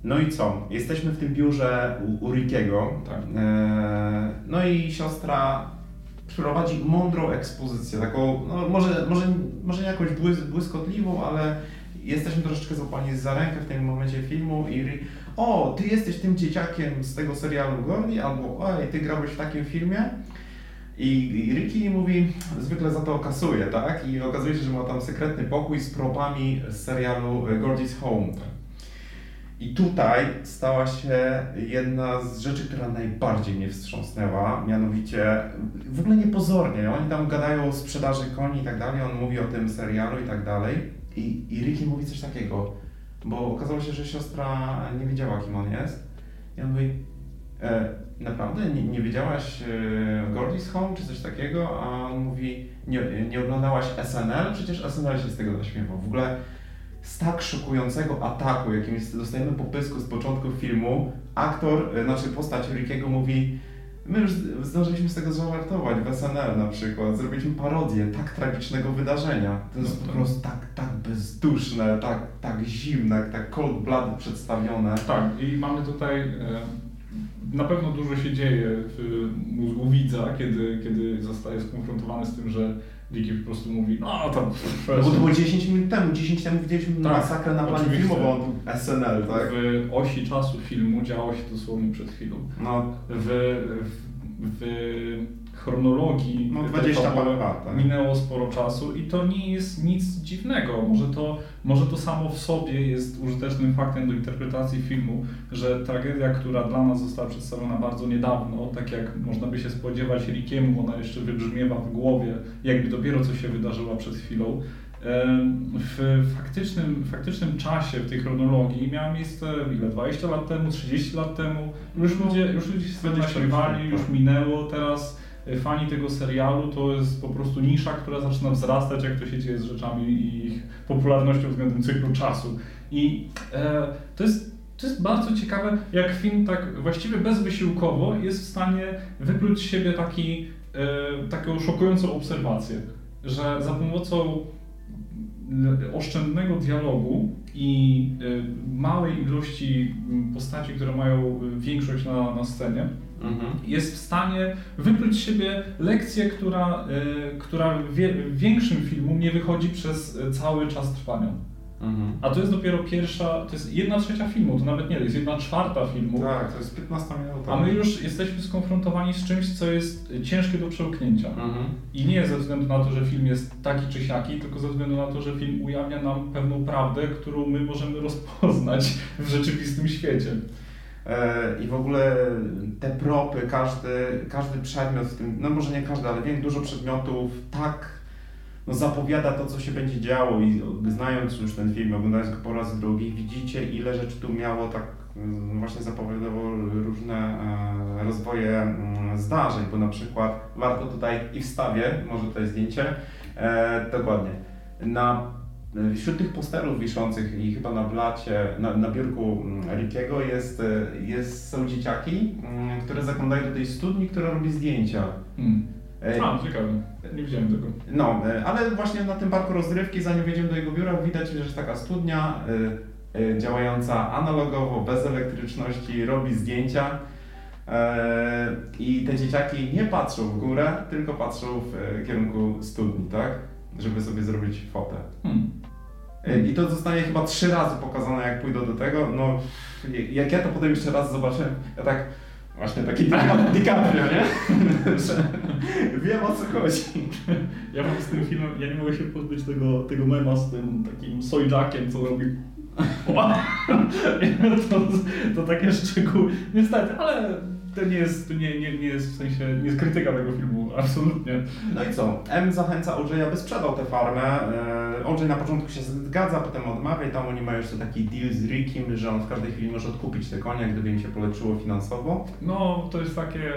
no i co? Jesteśmy w tym biurze u, u Rickiego. Tak. E, no i siostra prowadzi mądrą ekspozycję, taką, no może, może, może nie jakąś błys błyskotliwą, ale jesteśmy troszeczkę złapani za rękę w tym momencie filmu i o, ty jesteś tym dzieciakiem z tego serialu Gordy, albo oj, ty grałeś w takim filmie. I, Ricky mówi, zwykle za to kasuje, tak? I okazuje się, że ma tam sekretny pokój z propami z serialu Gordy's Home. I tutaj stała się jedna z rzeczy, która najbardziej mnie wstrząsnęła, mianowicie w ogóle niepozornie. Oni tam gadają o sprzedaży koni i tak dalej, on mówi o tym serialu i tak dalej. I, i Ricky mówi coś takiego, bo okazało się, że siostra nie wiedziała, kim on jest. I on mówi, e, naprawdę nie, nie wiedziałaś e, Gordy's Home czy coś takiego? A on mówi, nie, nie oglądałaś SNL? Przecież SNL się z tego naśmiewał. W ogóle z tak szokującego ataku, jakim dostajemy po pysku z początku filmu, aktor, e, znaczy postać Rickiego mówi My już zdążyliśmy z tego zażartować w SNL na przykład, zrobiliśmy parodię tak tragicznego wydarzenia. To jest no, po prostu tak, tak bezduszne, tak, tak zimne, tak cold blood przedstawione. Tak, i mamy tutaj, e, na pewno dużo się dzieje w mózgu widza, kiedy, kiedy zostaje skonfrontowany z tym, że Diki po prostu mówi, no tam... No bo to było 10 minut temu, 10 temu widzieliśmy tak, masakrę na planie filmową SNL, tak? W osi czasu filmu działo się dosłownie przed chwilą. No. W, w, w chronologii no, 20 parę lat, tak. minęło sporo czasu i to nie jest nic dziwnego. Może to, może to samo w sobie jest użytecznym faktem do interpretacji filmu, że tragedia, która dla nas została przedstawiona bardzo niedawno, tak jak można by się spodziewać Rickiemu, ona jeszcze wybrzmiewa w głowie, jakby dopiero co się wydarzyła przed chwilą, w faktycznym, faktycznym czasie, w tej chronologii miała miejsce ile? 20 lat temu, 30 lat temu. Już ludzie, już ludzie się z tym naśmiewali, już minęło, teraz fani tego serialu to jest po prostu nisza, która zaczyna wzrastać, jak to się dzieje z rzeczami i ich popularnością względem cyklu czasu. I e, to jest to jest bardzo ciekawe, jak film tak właściwie bezwysiłkowo jest w stanie wypluć z siebie taki, e, taką szokującą obserwację, że za pomocą oszczędnego dialogu i e, małej ilości postaci, które mają większość na, na scenie, mhm. jest w stanie wypluć z siebie lekcję, która, y, która w, w większym filmu nie wychodzi przez cały czas trwania. Mhm. A to jest dopiero pierwsza, to jest jedna trzecia filmu, to nawet nie, to jest jedna czwarta filmu. Tak, to jest 15 minut. A my już jesteśmy skonfrontowani z czymś, co jest ciężkie do przełknięcia. Mhm. I nie ze względu na to, że film jest taki czy siaki, tylko ze względu na to, że film ujawnia nam pewną prawdę, którą my możemy rozpoznać w rzeczywistym świecie. E, I w ogóle te propy, każdy, każdy przedmiot w tym, no może nie każdy, ale wiem, dużo przedmiotów tak no, zapowiada to, co się będzie działo i znając już ten film, oglądając go po raz drugi, widzicie ile rzeczy tu miało tak no, właśnie zapowiadało różne e, rozwoje mm, zdarzeń, bo na przykład warto tutaj i wstawię, może tutaj zdjęcie, e, dokładnie, na e, wśród tych posterów wiszących i chyba na blacie, na, na biurku mm, Rickiego jest, e, jest, są dzieciaki, mm, które zaglądają do tej studni, która robi zdjęcia. Hmm. A, ciekawe. Nie widziałem tego. No, e, ale właśnie na tym parku rozrywki, zanim wjedziemy do jego biura, widać, że jest taka studnia e, e, działająca analogowo, bez elektryczności, robi zdjęcia. I te dzieciaki nie patrzą w górę, tylko patrzą w kierunku studni, tak? Żeby sobie zrobić fotę. Hmm. I to zostanie chyba trzy razy pokazane, jak pójdą do tego. No, jak ja to potem jeszcze raz zobaczyłem, ja tak, właśnie taki DiCaprio, nie? Wiem o co chodzi. Ja mam z tym filmem, ja nie mogę się pozbyć tego, tego mema z tym takim sojackiem, co robi. to, to takie szczegóły. Niestety, ale to nie jest, to nie, nie, nie jest w sensie, nie jest krytyka tego filmu, absolutnie. No i co? M zachęca Olżeja, aby sprzedał tę farmę. E, Olżej na początku się zgadza, potem odmawia i tam oni mają jeszcze taki deal z Rickiem, że on w każdej chwili może odkupić te konie, gdyby im się polepszyło finansowo. No, to jest takie,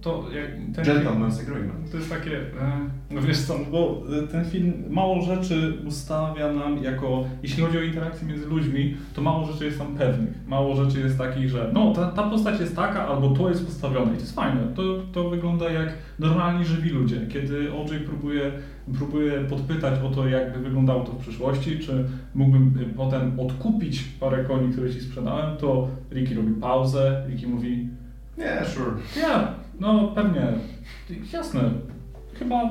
to jak ten Gentleman's agreement. To jest takie, e, no wiesz co, bo e, ten film mało rzeczy ustawia nam jako, jeśli chodzi o interakcje między ludźmi, to mało rzeczy jest tam pewnych. Mało rzeczy jest takich, że no ta, ta postać jest taka, albo to jest postawione i to jest fajne. To, to wygląda jak normalni, żywi ludzie. Kiedy OJ próbuje, próbuje podpytać o to, jakby wyglądało to w przyszłości, czy mógłbym e, potem odkupić parę koni, które ci sprzedałem, to Ricky robi pauzę, Ricky mówi, Nie, sure. ja, no pewnie, jasne, chyba,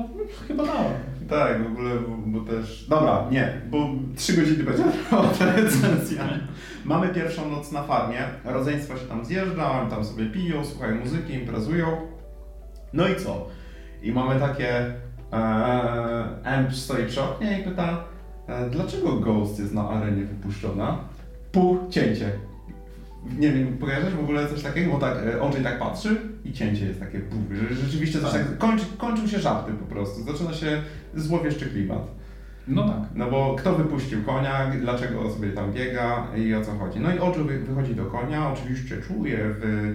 chyba dałem. Tak, w ogóle, bo, bo też... Dobra, nie, bo trzy godziny będzie trwała ta recenzja. Mamy pierwszą noc na farmie, rodzeństwo się tam zjeżdża, tam sobie piją, słuchają muzyki, imprezują. No i co? I mamy takie... E, Amp stoi przy oknie i pyta, e, dlaczego Ghost jest na arenie wypuszczona? Pół cięcie. Nie wiem, kojarzysz w ogóle coś takiego? Bo tak, e, Andrzej tak patrzy i cięcie jest takie pół, że rzeczywiście coś tak, kończy, kończył się żarty po prostu, zaczyna się złowieszczy klimat. No tak. No bo kto wypuścił konia, dlaczego sobie tam biega i o co chodzi. No i wy- wychodzi do konia, oczywiście czuje w,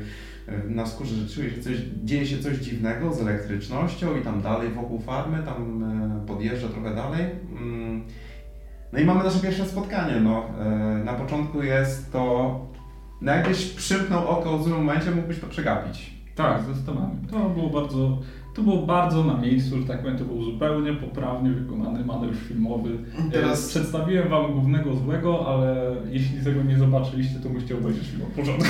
na skórze, że czuje, że coś, dzieje się coś dziwnego z elektrycznością i tam dalej wokół farmy, tam e, podjeżdża trochę dalej. Mm. No i mamy nasze pierwsze spotkanie. No. E, Na początku jest to, no jakbyś przymknął oko w złym momencie, mógłbyś to przegapić. Tak, zdecydowanie. To było bardzo, to było bardzo na miejscu, że tak powiem, to był zupełnie poprawnie wykonany manewr filmowy. Teraz- Teraz przedstawiłem wam głównego złego, ale jeśli tego nie zobaczyliście, to musicie obejrzeć film od początku.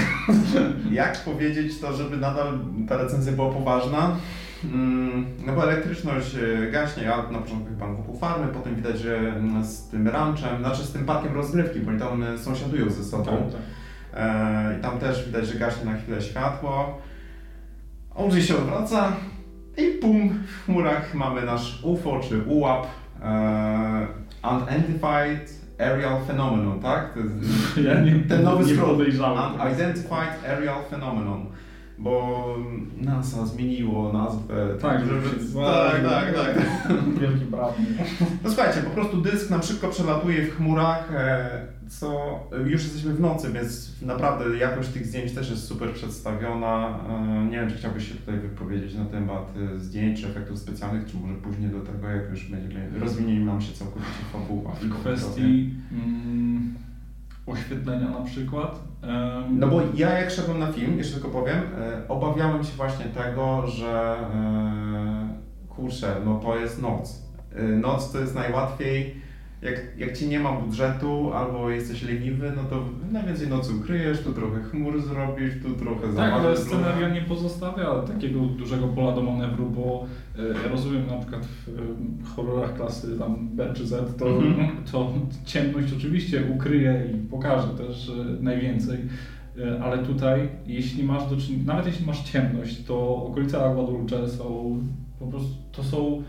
Jak powiedzieć to, żeby nadal ta recenzja była poważna? Mm, No bo elektryczność e, gaśnie, a na początku chyba wokół farmy, potem widać, że mm, z tym ranchem, znaczy z tym parkiem rozgrywki, bo oni tam e, sąsiadują ze sobą. tak. E, I tam też widać, że gaśnie na chwilę światło. Andrzej się odwraca i pum, w chmurach mamy nasz UFO czy UAP, e, Unidentified Aerial Phenomenon, tak? To jest, Ja nie, ten nowy nie skrót. Unidentified Aerial Phenomenon. Bo NASA zmieniło nazwę. Tak, żeby... żeby- Tak, tak, tak. Wielki brat. No słuchajcie, po prostu dysk nam szybko przelatuje w chmurach, e, co już jesteśmy w nocy, więc naprawdę jakość tych zdjęć też jest super przedstawiona. E, Nie wiem, czy chciałbyś się tutaj wypowiedzieć na temat e, zdjęć czy efektów specjalnych, czy może później do tego, jak już będzie rozwinie nam się całkowicie fabuła. W kwestii mm, oświetlenia na przykład. No bo ja jak szedłem na film, jeszcze tylko powiem, e, obawiałem się właśnie tego, że kurczę, no to jest noc. Noc to jest najłatwiej, jak, jak ci nie ma budżetu albo jesteś leniwy, no to najwięcej nocy ukryjesz, tu trochę chmur zrobisz, tu trochę Tak, ale scenaria nie pozostawia takiego dużego pola do manewru, bo e, ja rozumiem na przykład w e, horrorach klasy tam B czy Z, to, Mhm. to ciemność oczywiście ukryje i pokaże też najwięcej. E, Ale tutaj, jeśli masz do czynienia, nawet jeśli masz ciemność, to okolice Agua Dulce są po prostu, to są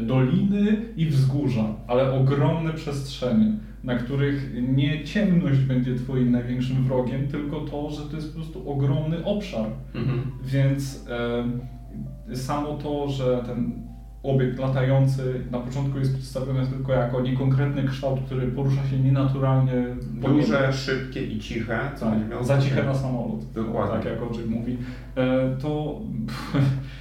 doliny i wzgórza, ale ogromne przestrzenie, na których nie ciemność będzie twoim największym wrogiem, tylko to, że to jest po prostu ogromny obszar. Mhm. Więc e, samo to, że ten obiekt latający na początku jest przedstawiony tylko jako niekonkretny kształt, który porusza się nienaturalnie. Duże, szybkie i ciche, co Tak, za ciche na samolot. Dokładnie. Tak jak Oczyk mówi. E, to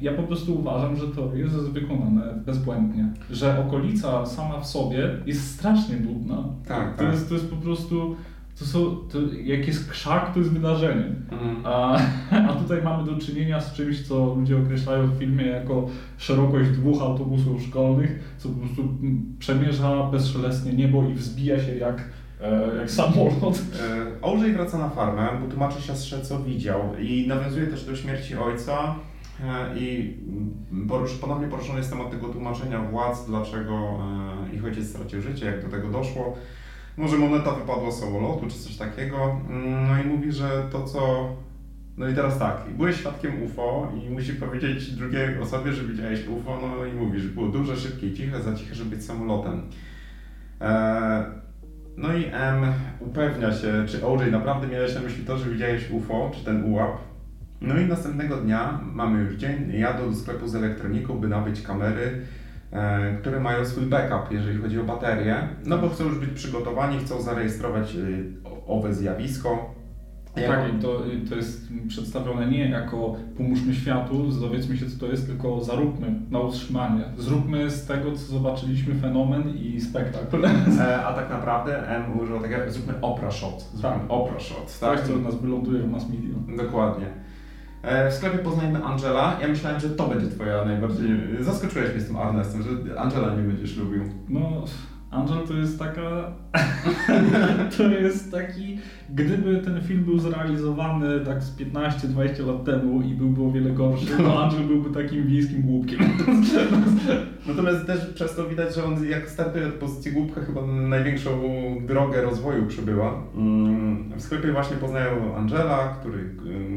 ja po prostu uważam, że to jest wykonane bezbłędnie. Że okolica sama w sobie jest strasznie nudna. Tak, To tak. jest, to jest po prostu, to są, to jak jest krzak, to jest wydarzenie. Mm. A, a tutaj mamy do czynienia z czymś, co ludzie określają w filmie jako szerokość dwóch autobusów szkolnych, co po prostu przemierza bezszelestnie niebo i wzbija się jak, e, jak samolot. E, Ołżej wraca na farmę, bo tłumaczy siostrze, co widział i nawiązuje też do śmierci ojca i mm, porusz, ponownie poruszony jest temat tego tłumaczenia władz, dlaczego e, ich ojciec stracił życie, jak do tego doszło. Może moneta wypadła z samolotu, czy coś takiego. Mm, No i mówi, że to co... No i teraz tak, byłeś świadkiem UFO i musi powiedzieć drugiej osobie, że widziałeś UFO, no i mówisz, było duże, szybkie i ciche, za ciche, żeby być samolotem. E, no i M upewnia się, czy OJ naprawdę miałeś na myśli to, że widziałeś UFO, czy ten ułap. No i następnego dnia, mamy już dzień, jadą do sklepu z elektroniką, by nabyć kamery, e, które mają swój backup, jeżeli chodzi o baterie. No bo chcą już być przygotowani, chcą zarejestrować o- owe zjawisko. Tak, i to, to jest przedstawione nie jako pomóżmy światu, dowiedzmy się co to jest, tylko zaróbmy na utrzymanie. Zróbmy z tego, co zobaczyliśmy, fenomen i spektakl. E, a tak naprawdę M użył takiego, zróbmy opera shot. Zróbmy Tak. opera shot. Coś, co od nas wyląduje w mass media. Dokładnie. E, W sklepie poznajemy Angela. Ja myślałem, że to będzie twoja najbardziej... Zaskoczyłeś mnie z tym Arnestem, że Angela nie będziesz lubił. No, Angel to jest taka. to jest taki. Gdyby ten film był zrealizowany tak z 15-20 lat temu i byłby o wiele gorszy, to Angel byłby takim wiejskim głupkiem. Natomiast też przez to widać, że on jak startuje od pozycji głupka chyba na największą drogę rozwoju przybyła. Mm, W sklepie właśnie poznają Angela, który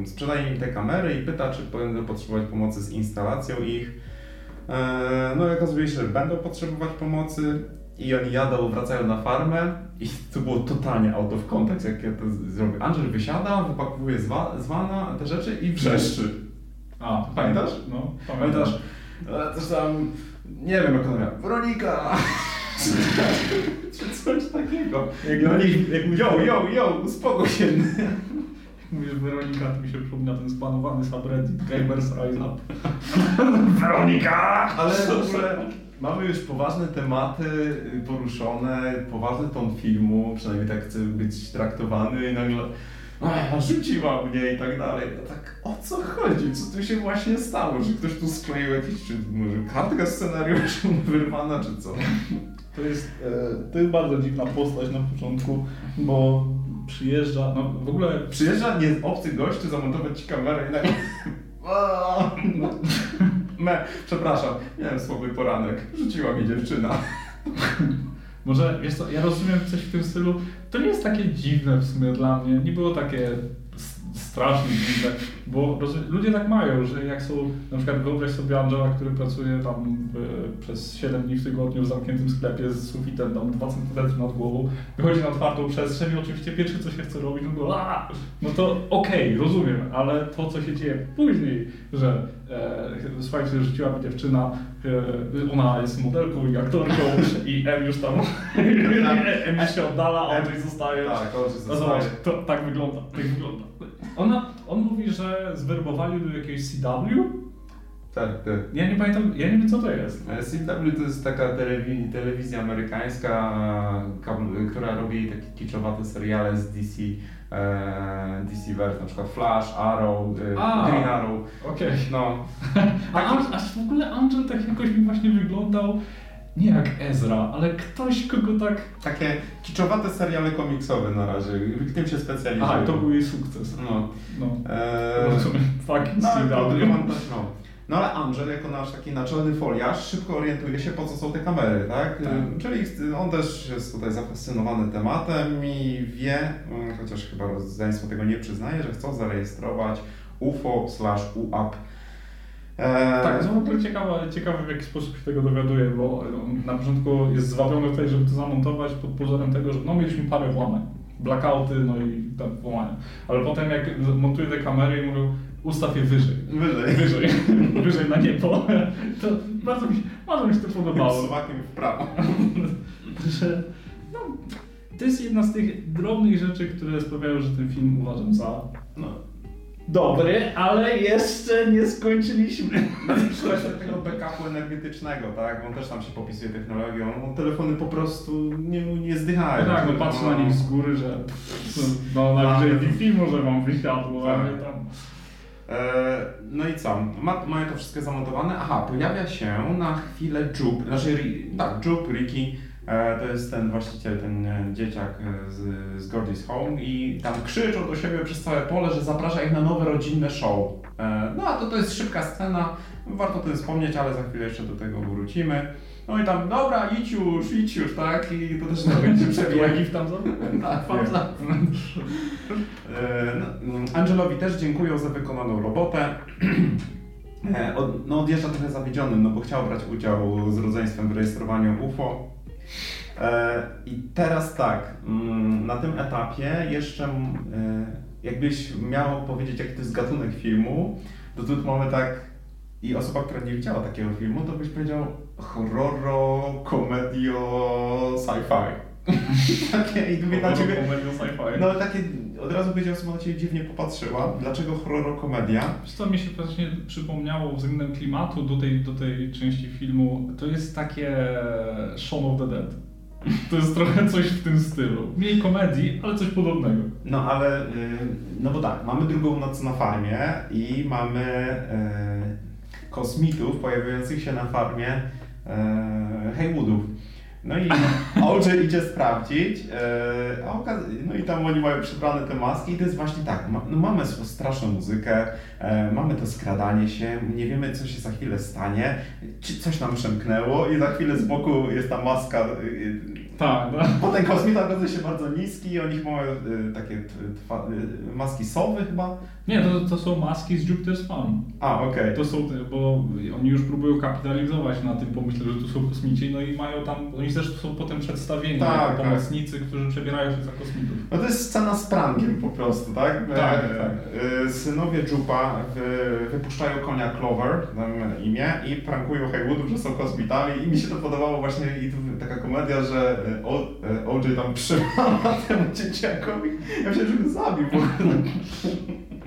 sprzedaje im te kamery i pyta, czy będą potrzebować pomocy z instalacją ich. E, No i okazuje się, że będą potrzebować pomocy i oni jadą, wracają na farmę i to było totalnie out of context, jak ja to zrobię. Angel wysiada, wypakowuje z, wa- z te rzeczy i wrzeszczy. A, Pamiętasz? No, Pamiętasz? E, Coś tam, nie wiem jak ona miała, Weronika! Czy coś takiego. Jak, oni, jak, jak yo, yo, yo, uspokój się. Mówisz Weronika, to mi się przypomina ten splanowany subreddit Gamers Rise Up. Weronika! Ale w ogóle mamy już poważne tematy poruszone, poważny ton filmu, przynajmniej tak chce być traktowany i nagle a, rzuciła mnie i tak dalej. No tak, o co chodzi? Co tu się właśnie stało? Że ktoś tu skleił jakieś, czy może kartka scenariuszu wyrwana, czy co? To jest, e, to jest bardzo dziwna postać na początku, bo przyjeżdża, no w ogóle Przyjeżdża nie obcy gościu zamontować ci kamerę i nagle... A, no. Me, przepraszam, miałem słaby poranek. Rzuciła mi dziewczyna. Może, wiesz co, ja rozumiem coś w tym stylu, to nie jest takie dziwne w sumie dla mnie, nie było takie strasznie dziwne, bo rozum- ludzie tak mają, że jak są, na przykład wyobraź sobie Angela, który pracuje tam e, przez 7 dni w tygodniu w zamkniętym sklepie z sufitem tam 2 cm nad głową, wychodzi na otwartą przestrzeń i oczywiście pierwsze co się chce robić, no to "A!" no to okej, rozumiem, ale to co się dzieje później, że e, słuchajcie, rzuciła mi dziewczyna, e, ona jest modelką i aktorką i M już tam, M już się oddala, a Andrzej zostaje. Tak, on się No zostaje. zobacz, to, tak wygląda, tak wygląda. Ona, on mówi, że zwerbowali do jakiegoś CW? Tak, tak. Ja nie pamiętam, ja nie wiem co to jest. E, CW to jest taka telewi telewizja amerykańska, która robi takie kiczowate seriale z DC, e, DC Verse, na przykład Flash, Arrow, e, A. Green Arrow. Okej. No, A aż w ogóle Angel tak jakoś mi właśnie wyglądał, nie jak Ezra, ale ktoś, kogo tak... takie kiczowate seriale komiksowe na razie, w tym się specjalizują. Aha, to był jej sukces. No. No, E, rozumiem. Fucking No, CW. to, no. no ale Angel, jako nasz taki naczelny foliarz, szybko orientuje się, po co są te kamery, tak? Tak. Czyli on też jest tutaj zafascynowany tematem i wie, y, chociaż chyba rodzeństwo tego nie przyznaje, że chcą zarejestrować UFO slash UAP. E, Tak, to w ogóle ciekawe, ciekawe w jaki sposób się tego dowiaduje, bo on na początku jest zwabiony tutaj, żeby to zamontować pod pozorem tego, że no mieliśmy parę włamań, blackouty, no i tam włamania. Ale potem jak montuje te kamery i mówią, ustaw je wyżej, Wyżej. wyżej, wyżej na niebo, to bardzo mi, się- bardzo mi się to podobało. Suwakiem w prawo. że no, to jest jedna z tych drobnych rzeczy, które sprawiają, że ten film uważam za No. Dobry, ale jeszcze nie skończyliśmy. Kwestia tego backupu energetycznego, tak? On też tam się popisuje technologią. No, telefony po prostu nie, nie zdychają. tak, no patrzę na nich z góry, że no najwyżej Wi-Fi może wam wysiadło, Tak. ale tam... E, No i co? Ma, mają to wszystko zamontowane. Aha, pojawia się na chwilę Jupe, znaczy tak, Jupe, Ricky, to jest ten właściciel, ten e, dzieciak e, z, z Gordy's Home i tam krzyczą do siebie przez całe pole, że zaprasza ich na nowe rodzinne show. E, No a to to jest szybka scena, warto o tym wspomnieć, ale za chwilę jeszcze do tego wrócimy. No i tam, dobra, idź już, idź już, tak? I to też nie będzie przebiegł. Jaki w tam za? Tak. E, no, Angelowi też dziękuję za wykonaną robotę. E, od, no odjeżdża trochę zawiedziony, no bo chciał brać udział z rodzeństwem w rejestrowaniu UFO. E, I teraz tak, mm, na tym etapie jeszcze e, jakbyś miał powiedzieć jaki to jest gatunek filmu, to tu mamy tak i osoba, która nie widziała takiego filmu, to byś powiedział horroro, komedio, sci-fi. Takie i na ciebie, Komedia sci-fi. no takie, od razu będzie osoba na ciebie dziwnie popatrzyła. Dlaczego horror komedia? Wiesz co mi się właśnie przypomniało względem klimatu do tej, do tej części filmu, to jest takie Shaun of the Dead. To jest trochę coś w tym stylu. Mniej komedii, ale coś podobnego. No ale, y, no bo tak, mamy drugą noc na farmie i mamy y, kosmitów pojawiających się na farmie y, Haywoodów. No i OJ idzie sprawdzić, a okaz- no i tam oni mają przybrane te maski i to jest właśnie tak, no mamy straszną muzykę, e, mamy to skradanie się, nie wiemy co się za chwilę stanie, czy coś nam przemknęło i za chwilę z boku jest ta maska y, Tak, no. Potem kosmita okazuje się bardzo niski, oni chyba mają y, takie twa, y, maski sowy chyba. Nie, to, to są maski z Jupiter's Fun. A, okej. To są bo oni już próbują kapitalizować na tym pomyśle, że tu są kosmici, no i mają tam, oni też są potem przedstawieni Tak, jako tak. pomocnicy, którzy przebierają się za kosmitów. No to jest scena z prankiem po prostu, tak? Tak, E, tak. e, Synowie Jupa wy, wypuszczają konia Clover, tam imię, i prankują Haywoodów, że są kosmitami i mi się to podobało właśnie i taka komedia, że e, e, OJ tam przymala temu dzieciakowi. Ja myślałem, że go zabił w ogóle.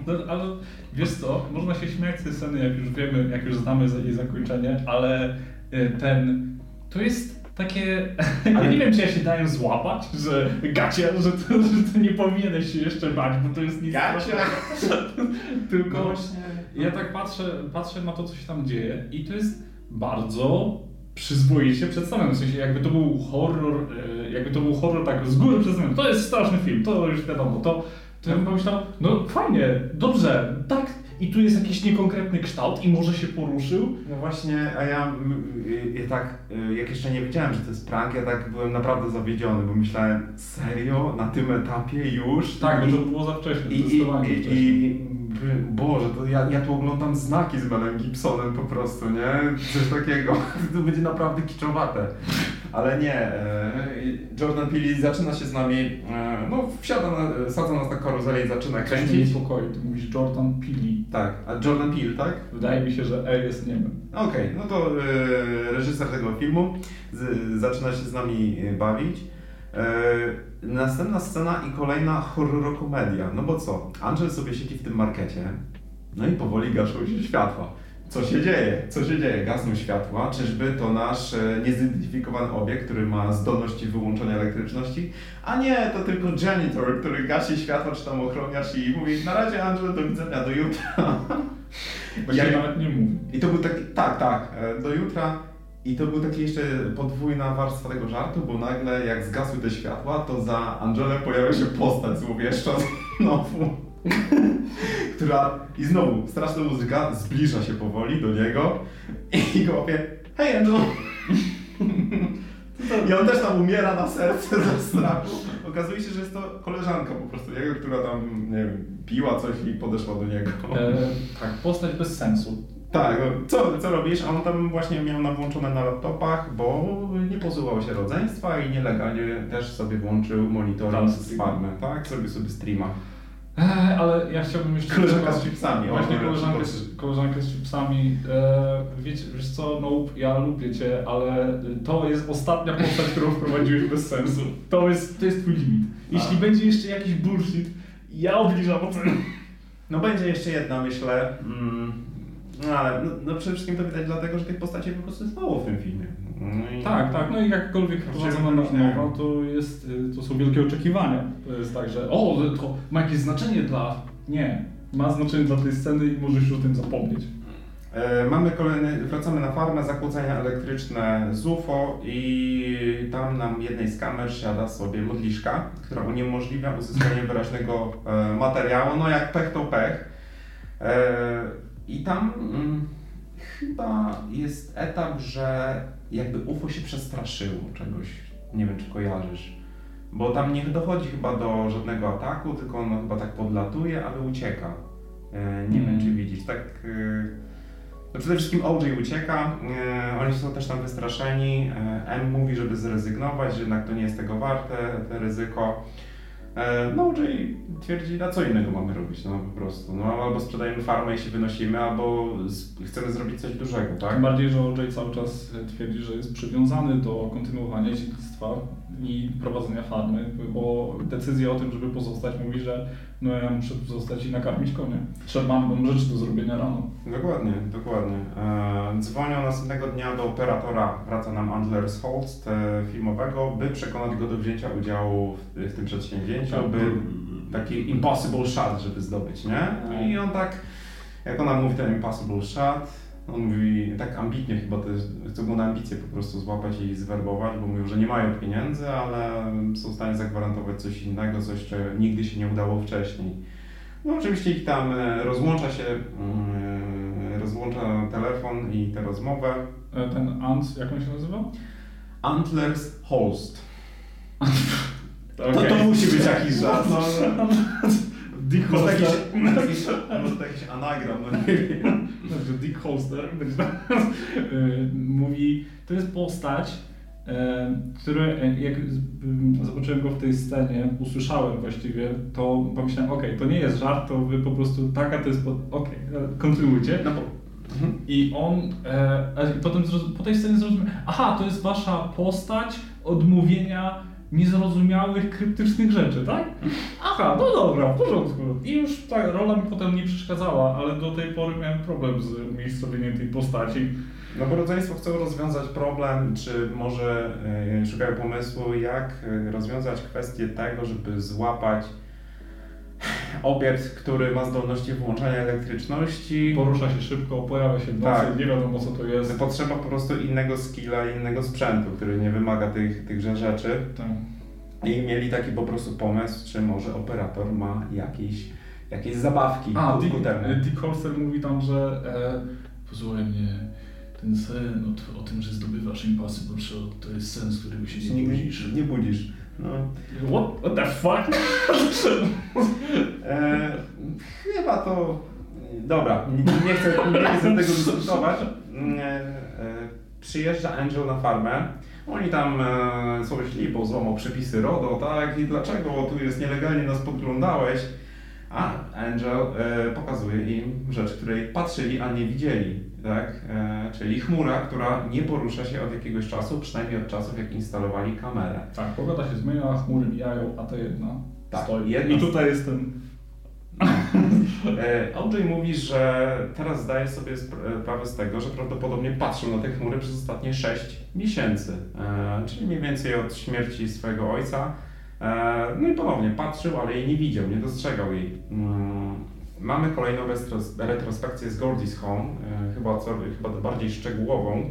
No, ale wiesz co, można się śmiać z tej sceny, jak już wiemy, jak już znamy jej zakończenie, ale y, ten, to jest takie, ja nie wiem, czy ja się dałem złapać, że gacia, że to, że to nie powinieneś się jeszcze bać, bo to jest nic Gacia? Tylko No właśnie. ja tak patrzę, patrzę na to, co się tam dzieje i to jest bardzo przyzwoicie przedstawione, w sensie jakby to był horror, e, jakby to był horror tak z góry przedstawiony, to jest straszny film, to już wiadomo, to, to ja bym pomyślał, no fajnie, dobrze, tak, i tu jest jakiś niekonkretny kształt i może się poruszył, No właśnie, a ja, y, ja tak, y, jak jeszcze nie wiedziałem, że to jest prank, ja tak byłem naprawdę zawiedziony, bo myślałem, serio, na tym etapie już? tak, I, bo to było za wcześnie, i, i, zdecydowanie i, Boże, to ja, ja tu oglądam znaki z Melem Gibsonem po prostu, nie? Coś takiego, to będzie naprawdę kiczowate. Ale nie, e, Jordan Peele zaczyna się z nami, e, no wsiada, na, sadza nas na karuzelę i zaczyna Coś mnie kręcić. niepokoi, ty mówisz Jordan Peele. Tak, a Jordan Peele, tak? Wydaje mi się, że E jest niemym. Okej, no to reżyser tego filmu z, zaczyna się z nami bawić. Następna scena i kolejna horrorokomedia. No bo co? Angel sobie siedzi w tym markecie, no i powoli gaszą się światła. Co się dzieje? Co się dzieje? Gasną światła. Czyżby to nasz e, niezidentyfikowany obiekt, który ma zdolności wyłączenia elektryczności? A nie, to tylko janitor, który gasi światło, czy tam ochroniarz i mówi na razie Angel, do widzenia, do jutra. Właściwie Ja- nawet nie mówi. i to był taki, tak, tak, e, do jutra. I to był taki jeszcze podwójna warstwa tego żartu, bo nagle jak zgasły te światła, to za Angelem pojawia się postać złowieszcza znowu, która i znowu straszna muzyka zbliża się powoli do niego i go łapie, hej Angel! I on też tam umiera na serce ze strachu. Okazuje się, że jest to koleżanka po prostu jego, która tam, nie wiem, piła coś i podeszła do niego. E, tak, postać bez sensu. Tak, no, co, co robisz? A on tam właśnie miał na włączone na laptopach, bo nie pozbywał się rodzeństwa i nielegalnie też sobie włączył monitoring Tak, z farmy, tak? Zrobił sobie streama. E, ale ja chciałbym jeszcze... Koleżanka z chipsami. Właśnie koleżankę z, koleżankę z chipsami. E, wiecie, wiesz co, no ja lubię cię, ale to jest ostatnia postać, którą wprowadziłeś bez sensu. To jest, to jest twój limit. Jeśli A. będzie jeszcze jakiś bullshit, ja obniżam ocenę. No będzie jeszcze jedna, myślę. Mm, no ale no, no przede wszystkim to widać dlatego, że tych postaci po prostu jest mało w tym filmie. No i- Tak, tak, no i jakkolwiek wprowadzona na różne- nowa, to, jest, y, to są wielkie oczekiwania. To jest tak, że o, to ma jakieś znaczenie dla... Nie, ma znaczenie dla tej sceny i możesz już o tym zapomnieć. E, Mamy kolejny, wracamy na farmę, zakłócenia elektryczne z UFO i tam nam jednej z kamer siada sobie modliszka, która uniemożliwia uzyskanie wyraźnego e, materiału, no jak pech to pech. E, I tam mm, chyba jest etap, że jakby UFO się przestraszyło czegoś, nie wiem czy kojarzysz. Bo tam nie dochodzi chyba do żadnego ataku, tylko ono chyba tak podlatuje, ale ucieka. E, Nie wiem Mm. czy widzisz, tak... e, no przede wszystkim OJ ucieka, e, oni są też tam wystraszeni. M mówi, żeby zrezygnować, że jednak to nie jest tego warte, to ryzyko. E, no OJ twierdzi, a co innego mamy robić, no po prostu. No albo sprzedajemy farmę i się wynosimy, albo chcemy zrobić coś dużego, tak? Tym bardziej, że OJ cały czas twierdzi, że jest przywiązany do kontynuowania dziedzictwa i prowadzenia farmy, bo decyzja o tym, żeby pozostać, mówi, że no ja muszę tu zostać i nakarmić konie. Trzeba, mam rzeczy do zrobienia rano. Dokładnie, dokładnie. E, dzwonią następnego dnia do operatora, wraca nam Andlers Holst filmowego, by przekonać go do wzięcia udziału w, w tym przedsięwzięciu, by taki impossible shot, żeby zdobyć, nie? No I on tak, jak ona mówi ten impossible shot, on mówi tak ambitnie chyba, to jest, chcą go na ambicje po prostu złapać i zwerbować, bo mówią, że nie mają pieniędzy, ale są w stanie zagwarantować coś innego, coś, co nigdy się nie udało wcześniej. No oczywiście ich tam e, rozłącza się, mm, rozłącza telefon i tę rozmowę. E, Ten Ant, jak on się nazywa? Antlers Holst. To, Okej. to musi być jakiś żart. No, Dick może, to jakiś, to to jakiś anagram, no nie wiem. Dobrze, Dick Holster tam, e, mówi, to jest postać, e, który e, jak z- m, zobaczyłem go w tej scenie, usłyszałem właściwie, to pomyślałem, okej, to nie jest żart, to wy po prostu taka to jest, e, kontynuujcie. No mhm. I on, e, potem po tej scenie zrozumiał, aha, to jest wasza postać odmówienia niezrozumiałych, kryptycznych rzeczy, tak? Aha, no dobra, w porządku. I już ta rola mi potem nie przeszkadzała, ale do tej pory miałem problem z miejscowieniem tej postaci. No bo rodzeństwo chcą rozwiązać problem, czy może e, szukają pomysłu, jak e, rozwiązać kwestię tego, żeby złapać obiekt, który ma zdolności włączania elektryczności. Porusza się szybko, pojawia się w nocy, Tak. nie wiadomo co to jest. Potrzeba po prostu innego skilla, innego sprzętu, który nie wymaga tych, tychże rzeczy. Tak. I mieli taki po prostu pomysł, czy może operator ma jakieś, jakieś zabawki A, Dick. Dick Holster mówi tam, że e, posłuchaj mnie, ten sen o, o tym, że zdobywasz Impossible Shot, to jest sen, z którego się nie Nigdy budzisz. nie budzisz. No. What, what the fuck? E, chyba to. Dobra, nie, nie, chcę, nie chcę tego dyskutować. E, e, przyjeżdża Angel na farmę. Oni tam e, sobie szli, bo złamał przepisy RODO, tak? I dlaczego tu jest nielegalnie nas podglądałeś? A Angel e, pokazuje im rzecz, której patrzyli, a nie widzieli, tak? E, czyli chmura, która nie porusza się od jakiegoś czasu, przynajmniej od czasów, jak instalowali kamerę. Tak, pogoda się zmienia, chmury mijają, a ta jedna Tak, stoi. jedna- I tutaj jest ten... E, OJ mówi, że teraz zdaje sobie spr- sprawę z tego, że prawdopodobnie patrzył na te chmury przez ostatnie 6 miesięcy, e, czyli mniej więcej od śmierci swojego ojca. E, no i ponownie patrzył, ale jej nie widział, nie dostrzegał jej. Mm, Mamy kolejną retros- retrospekcję z Gordy's Home, e, chyba, co, chyba bardziej szczegółową.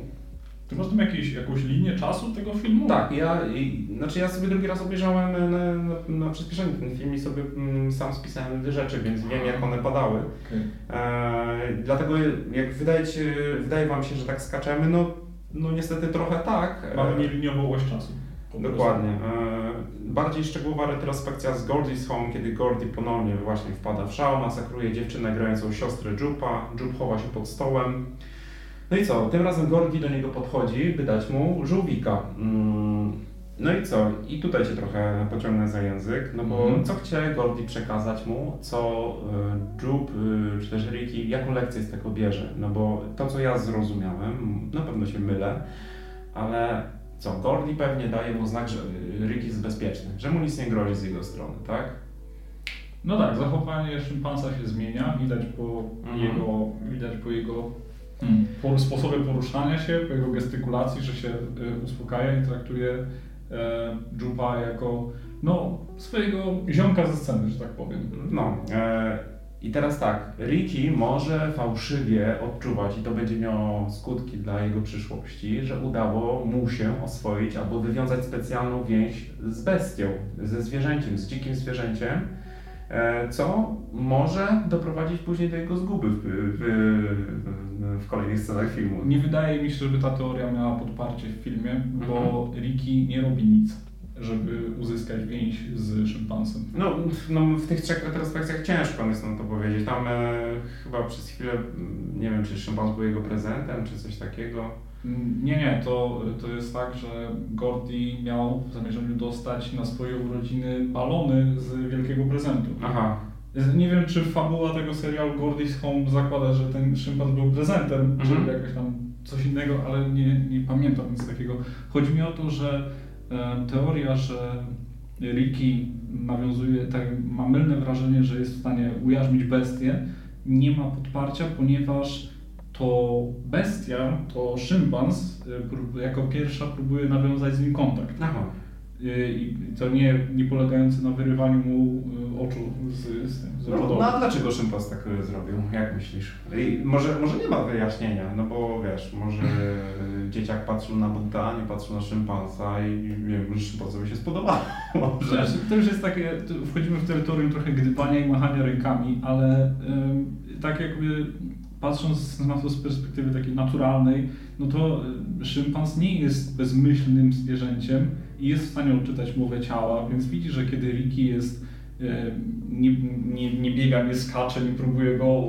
Ty masz tam jakieś, jakąś linię czasu tego filmu? Tak, ja, i, znaczy ja sobie drugi raz obejrzałem na, na, na przyspieszeniu ten film i sobie mm, sam spisałem te rzeczy, więc wiem jak one padały. Okej. E, dlatego jak wydaje, ci, wydaje Wam się, że tak skaczemy, no, no niestety trochę tak. E, Mamy nieliniową oś czasu. Dokładnie. E, bardziej szczegółowa retrospekcja z Gordy's Home, kiedy Gordy ponownie właśnie wpada w szał, masakruje dziewczynę grającą siostrę Jupa, Jup chowa się pod stołem. No i co? Tym razem Gordy do niego podchodzi, by dać mu żółwika. Mm, No i co? I tutaj Cię trochę pociągnę za język, no bo Mhm. co chce Gordy przekazać mu, co y, Jup, y, czy też Ricky, jaką lekcję z tego bierze? No bo to, co ja zrozumiałem, na pewno się mylę, ale co, Gordy pewnie daje mu znak, że y, Rick jest bezpieczny, że mu nic nie grozi z jego strony, tak? No tak, zachowanie szympansa się zmienia, widać po Mhm. jego, widać po jego hmm, po sposobie poruszania się, po jego gestykulacji, że się y, uspokaja i traktuje e, Jupa jako no, swojego ziomka ze sceny, że tak powiem. No. E, I teraz tak, Ricky może fałszywie odczuwać, i to będzie miało skutki dla jego przyszłości, że udało mu się oswoić albo wywiązać specjalną więź z bestią, ze zwierzęciem, z dzikim zwierzęciem, e, co może doprowadzić później do jego zguby w, w, w, w kolejnych scenach filmu. Nie wydaje mi się, żeby ta teoria miała podparcie w filmie, bo Ricky nie robi nic, żeby uzyskać więź z szympansem. No, no w tych trzech retrospekcjach ciężko jest nam to powiedzieć. Tam e, chyba przez chwilę, mm, nie wiem, czy szympans był jego prezentem, czy coś takiego. Mm, Nie, nie, to, to jest tak, że Gordy miał w zamierzeniu dostać na swoje urodziny balony z wielkiego prezentu. Aha. Nie wiem, czy fabuła tego serialu Gordy's Home zakłada, że ten szympan był prezentem, Mhm. czy jakoś tam coś innego, ale nie, nie pamiętam nic takiego. Chodzi mi o to, że teoria, że Ricky nawiązuje, tak, ma mylne wrażenie, że jest w stanie ujarzmić bestię, nie ma podparcia, ponieważ to bestia, to szympans e, jako pierwsza próbuje nawiązać z nim kontakt. Aha. E, I to nie, nie polegający na wyrywaniu mu e, oczu z, z, tym, z No, no a dlaczego szympans tak e, zrobił? Jak myślisz? I może, może nie ma wyjaśnienia, no bo wiesz, może dzieciak patrzył na Buddha, nie patrzył na szympansa i nie wiem, szympansowi się spodobało. Może. Znaczy, to już jest takie, wchodzimy w terytorium trochę gdybania i machania rękami, ale ym, tak jakby patrząc na to z perspektywy takiej naturalnej, no to y, szympans nie jest bezmyślnym zwierzęciem i jest w stanie odczytać mowę ciała, więc widzi, że kiedy Ricky jest, y, nie, nie, nie biega, nie skacze, nie próbuje go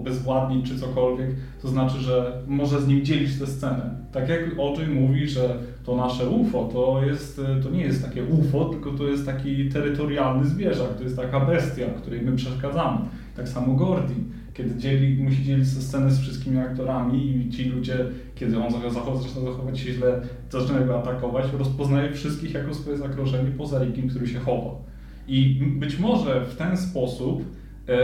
obezwładnić czy cokolwiek, to znaczy, że może z nim dzielić tę scenę. Tak jak OJ mówi, że to nasze UFO to, jest, y, to nie jest takie UFO, tylko to jest taki terytorialny zwierzak, to jest taka bestia, której my przeszkadzamy. Tak samo Gordy, kiedy dzieli, musi dzielić tę scenę z wszystkimi aktorami i ci ludzie, kiedy on zaczyna zachować się źle, zaczynają go atakować, rozpoznaje wszystkich jako swoje zagrożenie poza Rickiem, który się chowa. I być może w ten sposób e,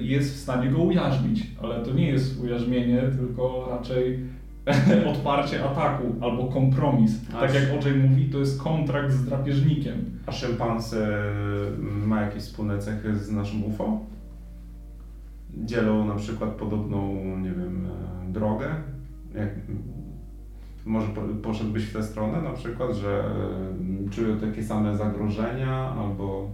jest w stanie go ujarzmić, ale to nie jest ujarzmienie, tylko raczej odparcie ataku albo kompromis. A Tak jak OJ mówi, to jest kontrakt z drapieżnikiem. A szympans e, ma jakieś wspólne cechy z naszym UFO? Dzielą na przykład podobną, nie wiem, e, drogę? Jak, może po, poszedłbyś w tę stronę na przykład, że e, czują takie same zagrożenia albo...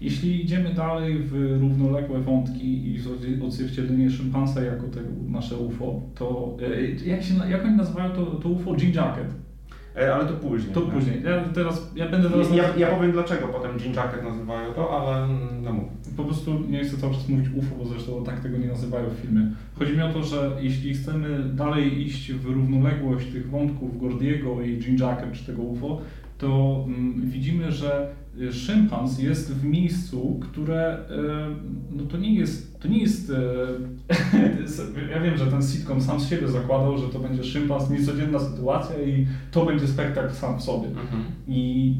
Jeśli idziemy dalej w równoległe wątki i w odzwie- odzwierciedlenie szympansa jako tego nasze UFO, to e, jak, się, jak oni nazywają to, to UFO Jean Jacket? Ale to później. To później. Ja teraz, ja będę teraz... Ja, ja powiem dlaczego potem Jean Jacket nazywają to, ale no mów. Po prostu nie chcę cały czas mówić UFO, bo zresztą tak tego nie nazywają w filmie. Chodzi mi o to, że jeśli chcemy dalej iść w równoległość tych wątków Gordiego i Jean Jacket czy tego UFO, to mm, widzimy, że szympans jest w miejscu, które y, no to nie jest, to nie jest, y, ja wiem, że ten sitcom sam z siebie zakładał, że to będzie szympans, niecodzienna sytuacja i to będzie spektakl sam w sobie. I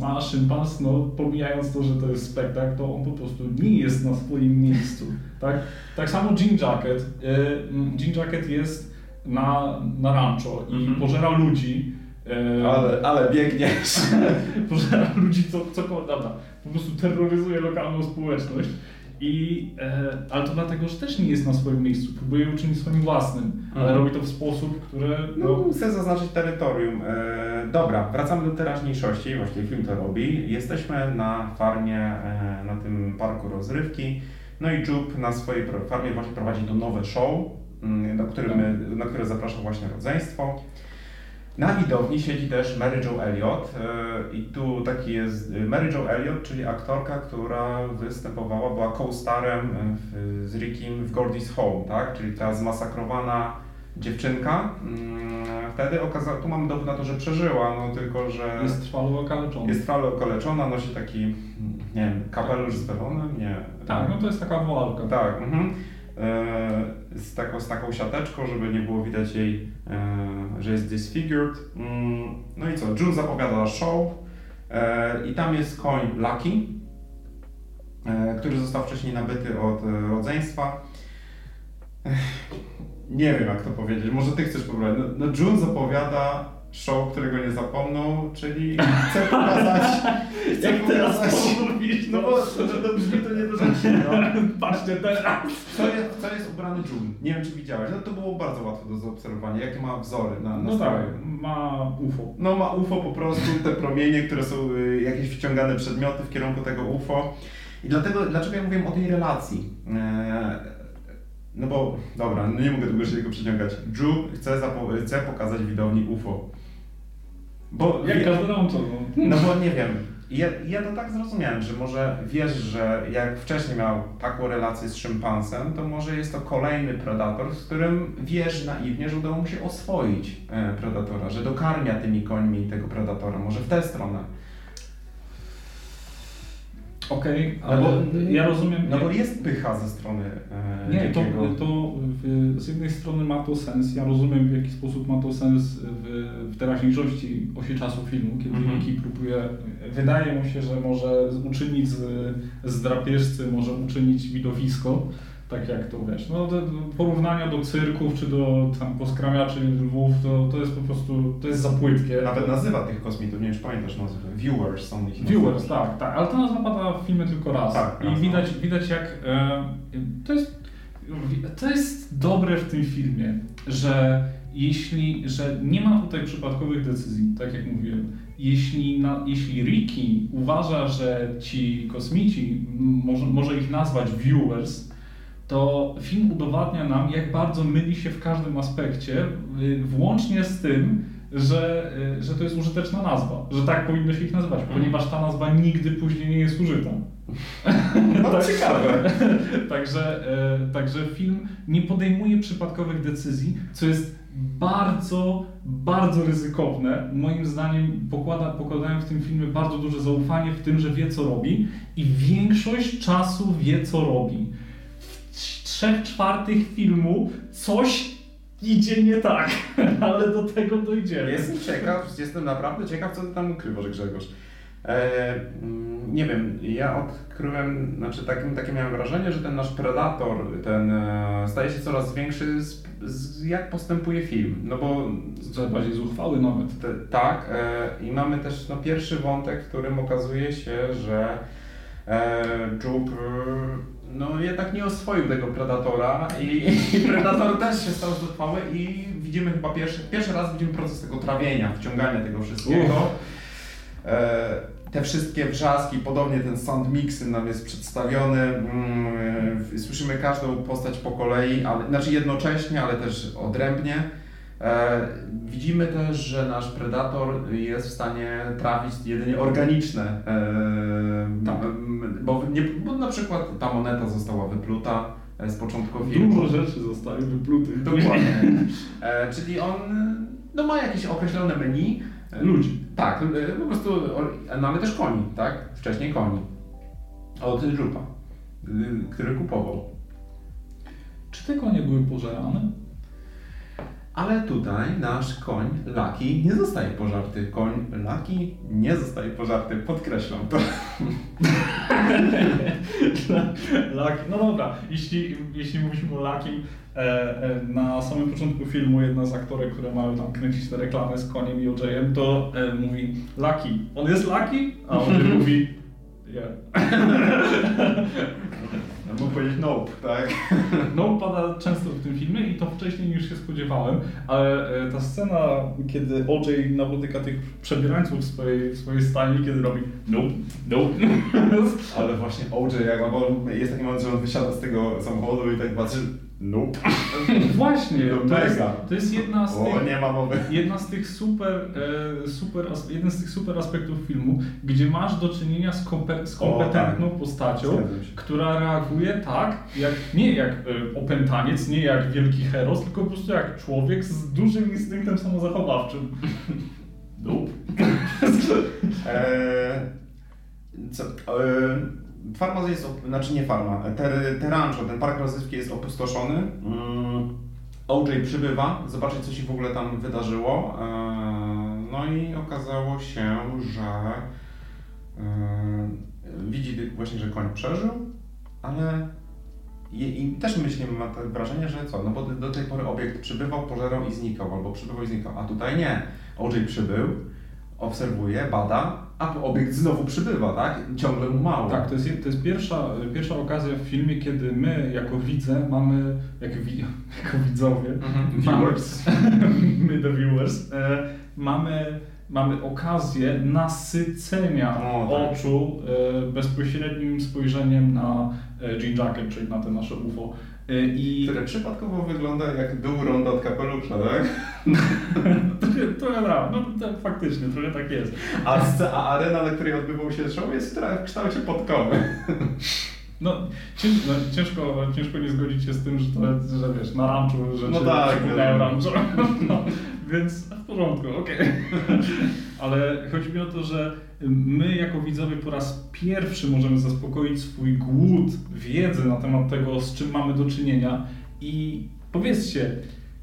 e, a szympans, no pomijając to, że to jest spektakl, to on po prostu nie jest na swoim miejscu. Tak, tak samo Jean Jacket. Jean Jacket jest na, na rancho i Mhm. pożera ludzi. Ale, ale biegniesz. pożera ludzi, co, co prawda, po prostu terroryzuje lokalną społeczność. I, e, ale to dlatego, że też nie jest na swoim miejscu. Próbuje uczynić swoim własnym, ale Mhm. robi to w sposób, który. No, chcę zaznaczyć terytorium. E, dobra, wracamy do teraźniejszości, właściwie film to robi. Jesteśmy na farmie, e, na tym parku rozrywki. No i Jup na swojej farmie właśnie prowadzi to nowe show, mm, na, którym, na które zaprasza właśnie rodzeństwo. Na widowni siedzi też Mary Jo Elliott e, i tu taki jest e, Mary Jo Elliott, czyli aktorka, która występowała, była co-starem e, z Rickiem w Gordy's Home, tak? Czyli ta zmasakrowana dziewczynka. Mm, Wtedy okazało, tu mamy dowód na to, że przeżyła, no tylko, że Jest trwale okaleczony. jest trwale okaleczona, nosi taki, nie wiem, kapelusz z welonem, nie. Tak, no to jest taka woalka. Tak, mhm. E, z, taką, z taką siateczką, żeby nie było widać jej, e, że jest disfigured. Mm, no i co, June zapowiada show e, i tam jest koń Lucky, który został wcześniej nabyty od rodzeństwa. Nie wiem jak to powiedzieć, może ty chcesz powiedzieć. No, no June zapowiada show, którego nie zapomną, czyli chce pokazać... Chce Jak teraz pokazać- to mówisz, No bo to, to brzmi to niedorzecznie, no. Patrzcie teraz. Co jest, co jest ubrany June? Nie wiem, czy widziałeś. No to było bardzo łatwo do zaobserwowania. Jakie ma wzory na, na No tak, ma UFO. No ma UFO po prostu, te promienie, które są y, jakieś wciągane przedmioty w kierunku tego UFO. I dlatego, dlaczego ja mówiłem o tej relacji? E, no bo, dobra, no nie mogę długo się tego przyciągać. Drew chce, chce pokazać widowni UFO. Bo Jak każdy rączol, no. no bo nie wiem. Ja, ja to tak zrozumiałem, że może wiesz, że jak wcześniej miał taką relację z szympansem, to może jest to kolejny predator, z którym wiesz naiwnie, że udało mu się oswoić e, predatora, że dokarmia tymi końmi tego predatora. Może w tę stronę. Okej, No ale ja rozumiem... No bo jest pycha ze strony e, Nie, to, to w, z jednej strony ma to sens. Ja rozumiem, w jaki sposób ma to sens w, w teraźniejszości osi czasu filmu, kiedy Mhm. Ricky próbuje. Wydaje mu się, że może uczynić z, z drapieżcy, może uczynić widowisko. Tak jak to wiesz. No, te porównania do cyrków czy do tam poskramiaczy lwów, to, to jest po prostu to jest za płytkie. Nawet nazywa tych kosmitów, nie wiem czy pamiętasz nazwy. Viewers są ich Viewers, nazywa. tak, tak, ale to nazwa pada w filmie tylko raz. Tak, I raz, widać, widać jak e, to jest to jest dobre w tym filmie, że jeśli, że nie ma tutaj przypadkowych decyzji, tak jak mówiłem. Jeśli, na, jeśli Ricky uważa, że ci kosmici, może, może ich nazwać viewers, to film udowadnia nam, jak bardzo myli się w każdym aspekcie, y, włącznie z tym, że, y, że to jest użyteczna nazwa, że tak powinno się ich nazywać, ponieważ ta nazwa nigdy później nie jest użyta. No Tak. ciekawe. Także, e, także film nie podejmuje przypadkowych decyzji, co jest bardzo, bardzo ryzykowne. Moim zdaniem pokłada, pokładają w tym filmie bardzo duże zaufanie w tym, że wie co robi i większość czasu wie co robi. Trzech czwartych filmu coś idzie nie tak, ale do tego dojdziemy. Jestem ciekaw, jestem naprawdę ciekaw, co ty tam ukrywasz, Grzegorz. E, mm, nie wiem, ja odkryłem, znaczy takim, takie miałem wrażenie, że ten nasz predator, ten e, staje się coraz większy z, z, jak postępuje film. No bo Coraz bardziej zuchwały nawet. te, tak, e, i mamy też no, pierwszy wątek, w którym okazuje się, że e, Jup e, no jednak nie oswoił tego Predatora i, i Predator też się stał zuchwały i widzimy chyba pierwszy, pierwszy raz widzimy proces tego trawienia, wciągania tego wszystkiego. E, te wszystkie wrzaski, podobnie ten sound mixy nam jest przedstawiony. Mm, słyszymy każdą postać po kolei, ale, znaczy jednocześnie, ale też odrębnie. E, widzimy też, że nasz predator jest w stanie trawić jedynie organiczne. E, Tak. bo, nie, bo na przykład ta moneta została wypluta e, z początku filmu. Dużo rzeczy zostały wyplutych. Dokładnie. Czyli on no, ma jakieś określone menu. Ludzi. Tak, po prostu, no ale też koni, tak? Wcześniej koni. Od Żupa, y, który kupował. Czy te konie były pożerane? Ale tutaj nasz koń Lucky nie zostaje pożarty. Koń Lucky nie zostaje pożarty, podkreślam to. Lucky. No dobra, jeśli, jeśli mówimy o Lucky, e, e, na samym początku filmu jedna z aktorek, które mają tam kręcić te reklamy z koniem i OJ-em, to e, mówi Lucky. On jest Lucky? A on mówi yeah. No mógł powiedzieć nope, tak? No, pada często w tym filmie i to wcześniej niż się spodziewałem, ale e, ta scena, kiedy OJ napotyka tych przebierańców w swojej, w swojej stajni, kiedy robi nope, nope. Ale właśnie OJ, jak ma, bo jest taki moment, że on wysiada z tego samochodu i tak patrzy, nope. Właśnie, No to jest, to jest jedna z O, tych... nie ma mowy. Jedna z tych super, e, super, jeden z tych super aspektów filmu, gdzie masz do czynienia z, kompe, z O, kompetentną tak. postacią, która reaguje tak, jak, nie jak e, opętaniec, nie jak wielki heros, tylko po prostu jak człowiek z dużym instynktem samozachowawczym. Nope. Eee, co, eee, farma jest, znaczy nie farma, ter, te rancho, ten park rozrywki jest opustoszony. Mm, OJ przybywa, zobaczyć co się w ogóle tam wydarzyło. Eee, no i okazało się, że Yy, widzi właśnie, że koń przeżył, ale i, też myślimy, ma to wrażenie, że co, no bo do tej pory obiekt przybywał, pożerał i znikał, albo przybywał i znikał, a tutaj nie. OJ przybył, obserwuje, bada, a obiekt znowu przybywa, tak? Ciągle mu mało. Tak, to jest, to jest pierwsza, pierwsza okazja w filmie, kiedy my jako widze mamy, jak wi, jako widzowie, Mhm. mamy, Viewers. my the viewers, e, mamy, mamy okazję nasycenia O, tak. oczu e, bezpośrednim spojrzeniem na e, Jean Jacket, czyli na te nasze UFO. E, I Które przypadkowo wygląda jak dół ronda od kapelusza, tak? to, ja no to faktycznie, trochę tak jest. A, a arena, na której odbywał się show jest w kształcie podkowy. No, ciężko, no ciężko, ciężko nie zgodzić się z tym, że to, że wiesz, na ranczu rzeczy No tak, przypominają wiadomo. rancho. No, więc w porządku, okej. Ale chodzi mi o to, że my jako widzowie po raz pierwszy możemy zaspokoić swój głód wiedzy na temat tego, z czym mamy do czynienia. I powiedzcie,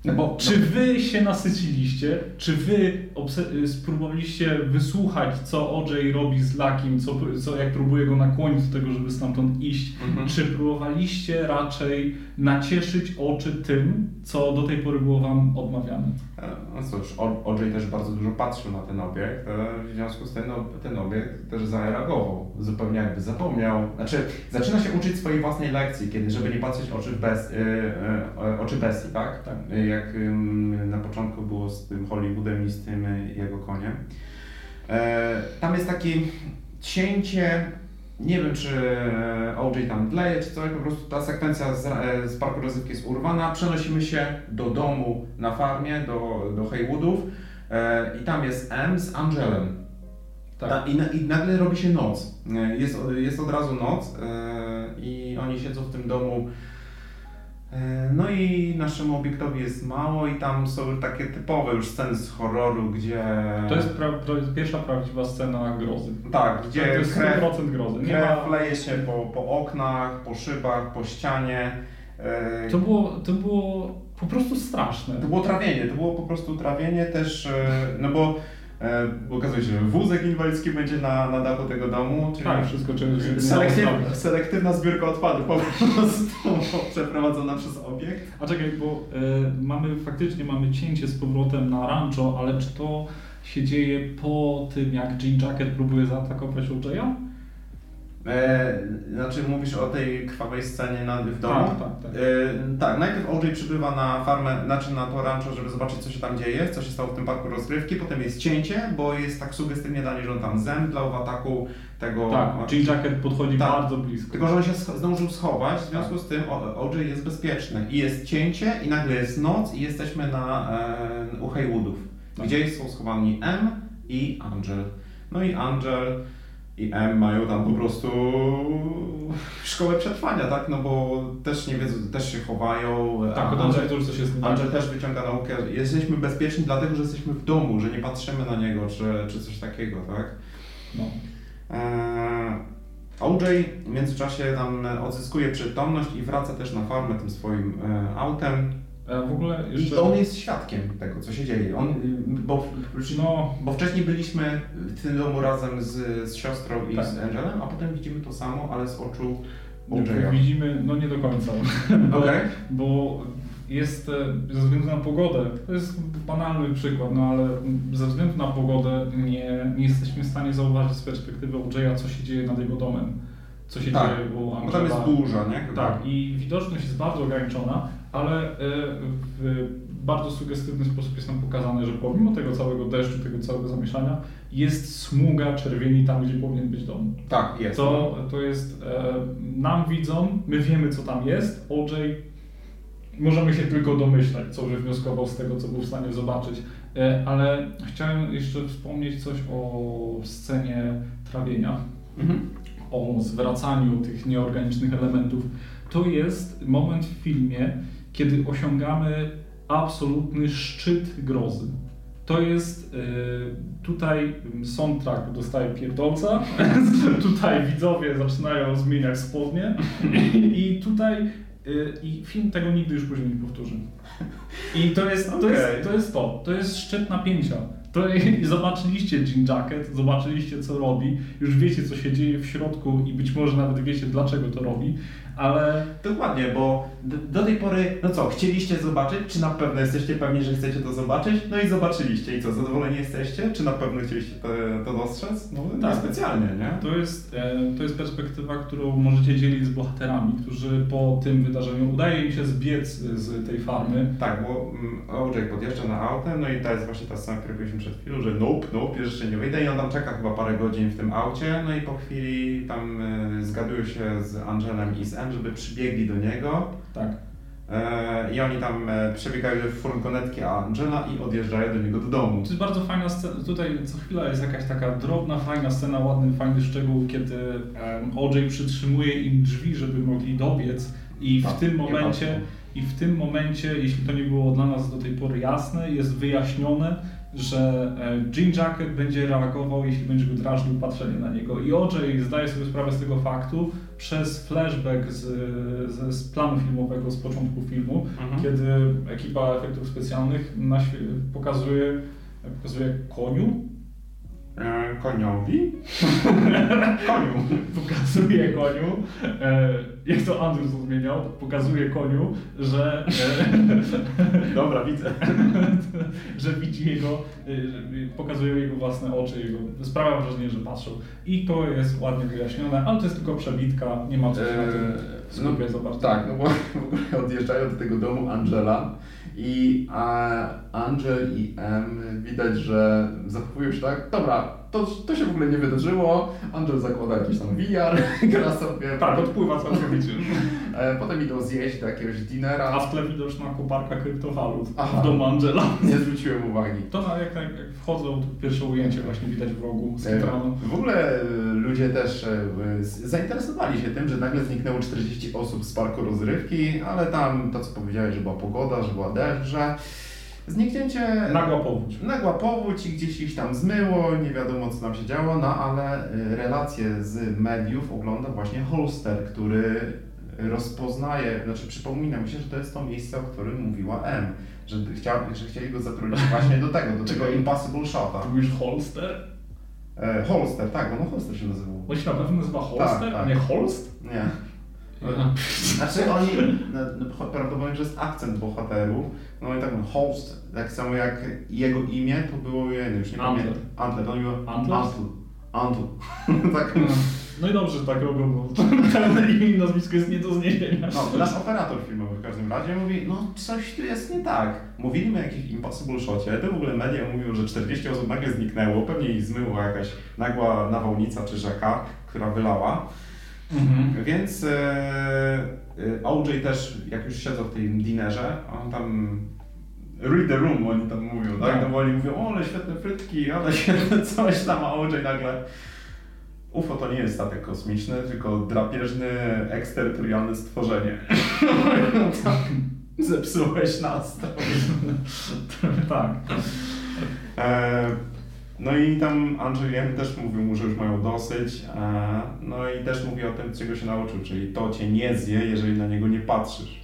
No bo- czy wy się nasyciliście? Czy wy obse- spróbowaliście wysłuchać, co OJ robi z Lakim, co, co, jak próbuje go nakłonić do tego, żeby stamtąd iść? Mhm. Czy próbowaliście raczej nacieszyć oczy tym, co do tej pory było wam odmawiane? E, No cóż, OJ też bardzo dużo patrzył na ten obiekt, e, w związku z tym no, ten obiekt też zareagował, zupełnie jakby zapomniał. Znaczy, zaczyna się uczyć swojej własnej lekcji, kiedy, żeby nie patrzeć oczy, bez, e, e, oczy bestii, tak? Tak. Jak na początku było z tym Hollywoodem i z tym e, jego koniem. E, Tam jest takie cięcie, nie wiem czy e, OJ tam dleje czy coś, po prostu ta sekwencja z, e, z parku rozrywki jest urwana, przenosimy się do domu na farmie, do, do Haywoodów i tam jest M z Angelem. Ta, i, na, I nagle robi się noc. Jest, od- jest od razu noc i oni siedzą w tym domu. E, No i naszemu obiektowi jest mało i tam są takie typowe już sceny z horroru, gdzie... To jest, pra- to jest pierwsza prawdziwa scena grozy. Tak, gdzie to jest krew, 100% grozy. Nie krew ma, leje się po, po oknach, po szybach, po ścianie. E, to, było, to było po prostu straszne. To było trawienie, to było po prostu trawienie też, e, no bo e, okazuje się, że wózek inwalidzki będzie na, na dachu tego domu, czyli Tak, wszystko czymś selektywna, selektywna zbiórka odpadów po prostu przeprowadzona przez obiekt. A czekaj, bo e, mamy faktycznie mamy cięcie z powrotem na rancho, ale czy to się dzieje po tym, jak Jean Jacket próbuje zaatakować OJ'a? E, znaczy mówisz o tej krwawej scenie na, w domu? Tak, tak, tak. E, tak, najpierw OJ przybywa na farmę, znaczy na to rancho, żeby zobaczyć co się tam dzieje, co się stało w tym parku rozgrywki, potem jest cięcie, bo jest tak sugestywnie danie, że on tam zemdlał w ataku tego... Tak, Jean Jacket podchodzi Tak. bardzo blisko. Tylko, że on się zdążył schować, w związku z tym OJ jest bezpieczny. I jest cięcie, i nagle jest noc, i jesteśmy na, e, u Haywoodów, Tak. gdzie są schowani M i Angel. No i Angel i M mają tam po prostu szkołę przetrwania, tak? No bo też nie wiedzą, też się chowają. Tak, od to już coś jest nie tak. Też wyciąga naukę. Jesteśmy bezpieczni dlatego, że jesteśmy w domu, że nie patrzymy na niego, czy, czy coś takiego, tak? No. Eee, OJ w międzyczasie tam odzyskuje przytomność i wraca też na farmę tym swoim e, autem. W ogóle I jeszcze... on jest świadkiem tego, co się dzieje. On, bo, No, bo wcześniej byliśmy w tym domu razem z, z siostrą i Tak. z Angelem, a potem widzimy to samo, ale z oczu OJ'a. widzimy, no nie do końca. Bo, Okej. bo jest e, ze względu na pogodę, to jest banalny przykład, no ale ze względu na pogodę nie, nie jesteśmy w stanie zauważyć z perspektywy OJ'a, co się dzieje nad jego domem. Co się Tak, dzieje u Bo tam jest Angela. burza, nie? Chyba. Tak, i widoczność jest bardzo ograniczona, ale e, w bardzo sugestywny sposób jest nam pokazane, że pomimo tego całego deszczu, tego całego zamieszania, jest smuga czerwieni tam, gdzie powinien być dom. Tak, jest. To, to jest e, nam widzom, my wiemy co tam jest, OJ możemy się tylko domyślać, co wywnioskował z tego, co był w stanie zobaczyć. E, ale chciałem jeszcze wspomnieć coś o scenie trawienia Mhm. o zwracaniu tych nieorganicznych elementów, to jest moment w filmie, kiedy osiągamy absolutny szczyt grozy. To jest y, tutaj soundtrack dostaje pierdolca, tutaj widzowie zaczynają zmieniać spodnie i tutaj y, i film tego nigdy już później nie powtórzy. I to jest, to, Okej. jest, to jest to, to jest szczyt napięcia. To i zobaczyliście Jean Jacket, zobaczyliście co robi, już wiecie co się dzieje w środku i być może nawet wiecie dlaczego to robi, ale Dokładnie, bo do, tej pory, no co, chcieliście zobaczyć? Czy na pewno jesteście pewni, że chcecie to zobaczyć? No i zobaczyliście. I co, zadowoleni jesteście? Czy na pewno chcieliście to, to dostrzec? No Tak. tak. specjalnie, nie? to jest, e, to jest perspektywa, którą możecie dzielić z bohaterami, którzy po tym wydarzeniu udaje im się zbiec z tej farmy. Tak, bo mm, OJ podjeżdża na autem, no i to jest właśnie ta scena, którą powiedzieliśmy przed chwilą, że nope, nope, jeszcze nie wyjdę i on tam czeka chyba parę godzin w tym aucie, no i po chwili tam y, zgadują się z Angelem i z M, żeby przybiegli do niego Tak. e, i oni tam e, przebiegają do furgonetki Angela i odjeżdżają do niego do domu. To jest bardzo fajna scena, tutaj co chwila jest jakaś taka drobna, fajna scena, ładny, fajny szczegół, kiedy OJ przytrzymuje im drzwi, żeby mogli dobiec i w Tak, tym momencie, i w tym momencie, jeśli to nie było dla nas do tej pory jasne, jest wyjaśnione, że e, Jean Jacket będzie reagował, jeśli będzie go drażnił patrzenie na niego. I OJ zdaje sobie sprawę z tego faktu przez flashback z, z, z planu filmowego, z początku filmu, Mhm. kiedy ekipa efektów specjalnych na, pokazuje, pokazuje koniu, E, koniowi? Koniu. pokazuje koniu, e, jak to Andrew to zmieniał, pokazuje koniu, że, e, Dobra, widzę. że widzi jego, e, pokazują jego własne oczy, jego, sprawia wrażenie, że patrzą. I to jest ładnie wyjaśnione, ale to jest tylko przebitka, nie ma co na tym skupiać za bardzo. Tak, no bo w ogóle odjeżdżają do tego domu Angela i a, Angel i M widać, że zachowują się tak, dobra, to, to się w ogóle nie wydarzyło, Angel zakłada jakiś tam VR, gra sobie, Tak, odpływa całkowicie. e, potem idą zjeść do jakiegoś A dinera, w tle widoczna koparka kryptowalut Aha. w domu Angela. nie zwróciłem uwagi. To na, jak, jak, wchodzą, to pierwsze ujęcie właśnie widać w rogu z E, ekranu. W ogóle e, ludzie też zainteresowali się tym, że nagle zniknęło 40 osób z parku rozrywki, ale tam to co powiedziałeś, że była pogoda, że była deszcz, że zniknięcie Nagła powódź. nagła powódź i gdzieś ich tam zmyło, nie wiadomo co tam się działo, no ale y, relacje z mediów ogląda właśnie Holster, który rozpoznaje, znaczy przypomina mi się, że to jest to miejsce, o którym mówiła M, że, chciał, że chcieli go zatrudnić właśnie do tego, do tego. Impossible Shota. Mówisz Holster? E, Holster, tak, no Holster się nazywał. On się na pewno nazywa Holster, tak. a nie Holst? Nie. Znaczy oni, no, no, prawdopodobnie, że jest akcent bohaterów, no i tak no, Holst, tak samo jak jego imię, to było, ja już nie Antler. pamiętam. Antler, on mówił Antlers? Antl. Antl. tak, No i dobrze, że tak robią, bo to imię i nazwisko jest nie do zniesienia. no, nasz operator filmowy w każdym razie mówi, no coś tu jest nie tak. Mówiliśmy o jakimś Impossible Shocie, to w ogóle media mówią, że 40 osób nagle zniknęło, pewnie ich zmyła jakaś nagła nawałnica czy rzeka, która wylała. Mhm. Więc e, e, OJ też, jak już siedzą w tym dinerze, on tam read the room, oni tam mówią, tak? Tak. No bo oni mówią, o, ale świetne frytki, ale świetne coś tam, a OJ nagle UFO to nie jest statek kosmiczny, tylko drapieżny, eksterytorialne stworzenie. tak, zepsułeś nastrój. tak. E, no i tam Andrzej M. też mówił mu, że już mają dosyć. E, no i też mówi o tym, czego się nauczył, czyli to cię nie zje, jeżeli na niego nie patrzysz.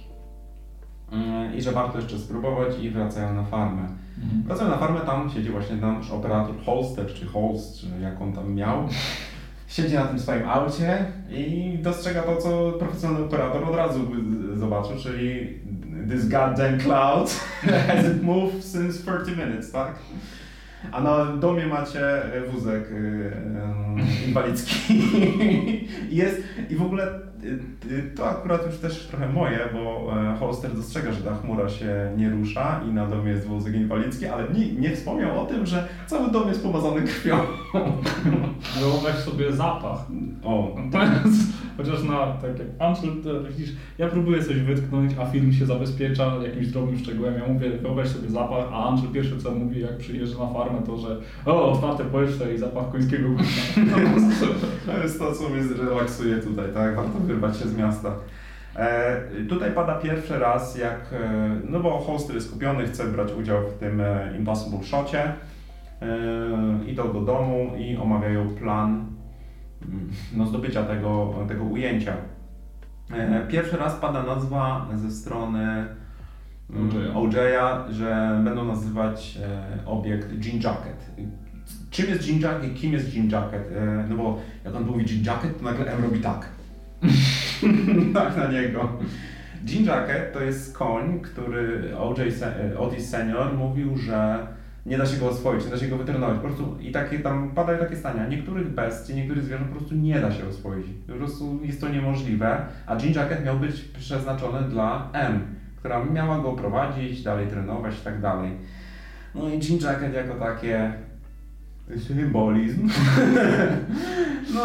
E, I że warto jeszcze spróbować i wracają na farmę. Mhm. Wracają na farmę, tam siedzi właśnie nasz operator Holster, czy Holst, czy jak on tam miał. Siedzi na tym swoim aucie i dostrzega to, co profesjonalny operator od razu by zobaczył, czyli this goddamn cloud hasn't moved since 30 minutes, tak? A na domie macie e, wózek y, y, inwalidzki. Jest, I w ogóle to akurat już też trochę moje, bo e, Holster dostrzega, że ta chmura się nie rusza i na domie jest wózek inwalidzki, ale nie, nie wspomniał o tym, że cały dom jest pomazany krwią. Wyobraź sobie zapach. O, jest, chociaż na, tak jak Angel, widzisz, ja próbuję coś wytknąć, a film się zabezpiecza jakimś drobnym szczegółem. Ja mówię, wyobraź sobie zapach, a Angel pierwsze co mówi, jak przyjeżdża na farmę, to że o, otwarte powietrze i zapach końskiego gówna. to jest to, co mnie zrelaksuje tutaj, tak? Warto wyrwać się z miasta. E, tutaj pada pierwszy raz, jak, e, no bo Holster jest skupiony, chce brać udział w tym e, Impossible Shocie. Idą do domu i omawiają plan mm, no, zdobycia tego, tego ujęcia. Pierwszy raz pada nazwa ze strony mm, OJ-a. Że będą nazywać obiekt Jean Jacket. Czym jest Jean Jacket i kim jest Jean Jacket? No bo jak on mówi Jean Jacket, to nagle M robi tak. tak na niego. Jean Jacket to jest koń, który OJ Otis Senior mówił, że nie da się go oswoić, nie da się go wytrenować. Po prostu i takie tam padają takie stania. Niektórych bestii, niektórych zwierząt po prostu nie da się oswoić. Po prostu jest to niemożliwe. A Jean Jacket miał być przeznaczony dla M, która miała go prowadzić, dalej trenować i tak dalej. No i Jean Jacket jako takie symbolizm. no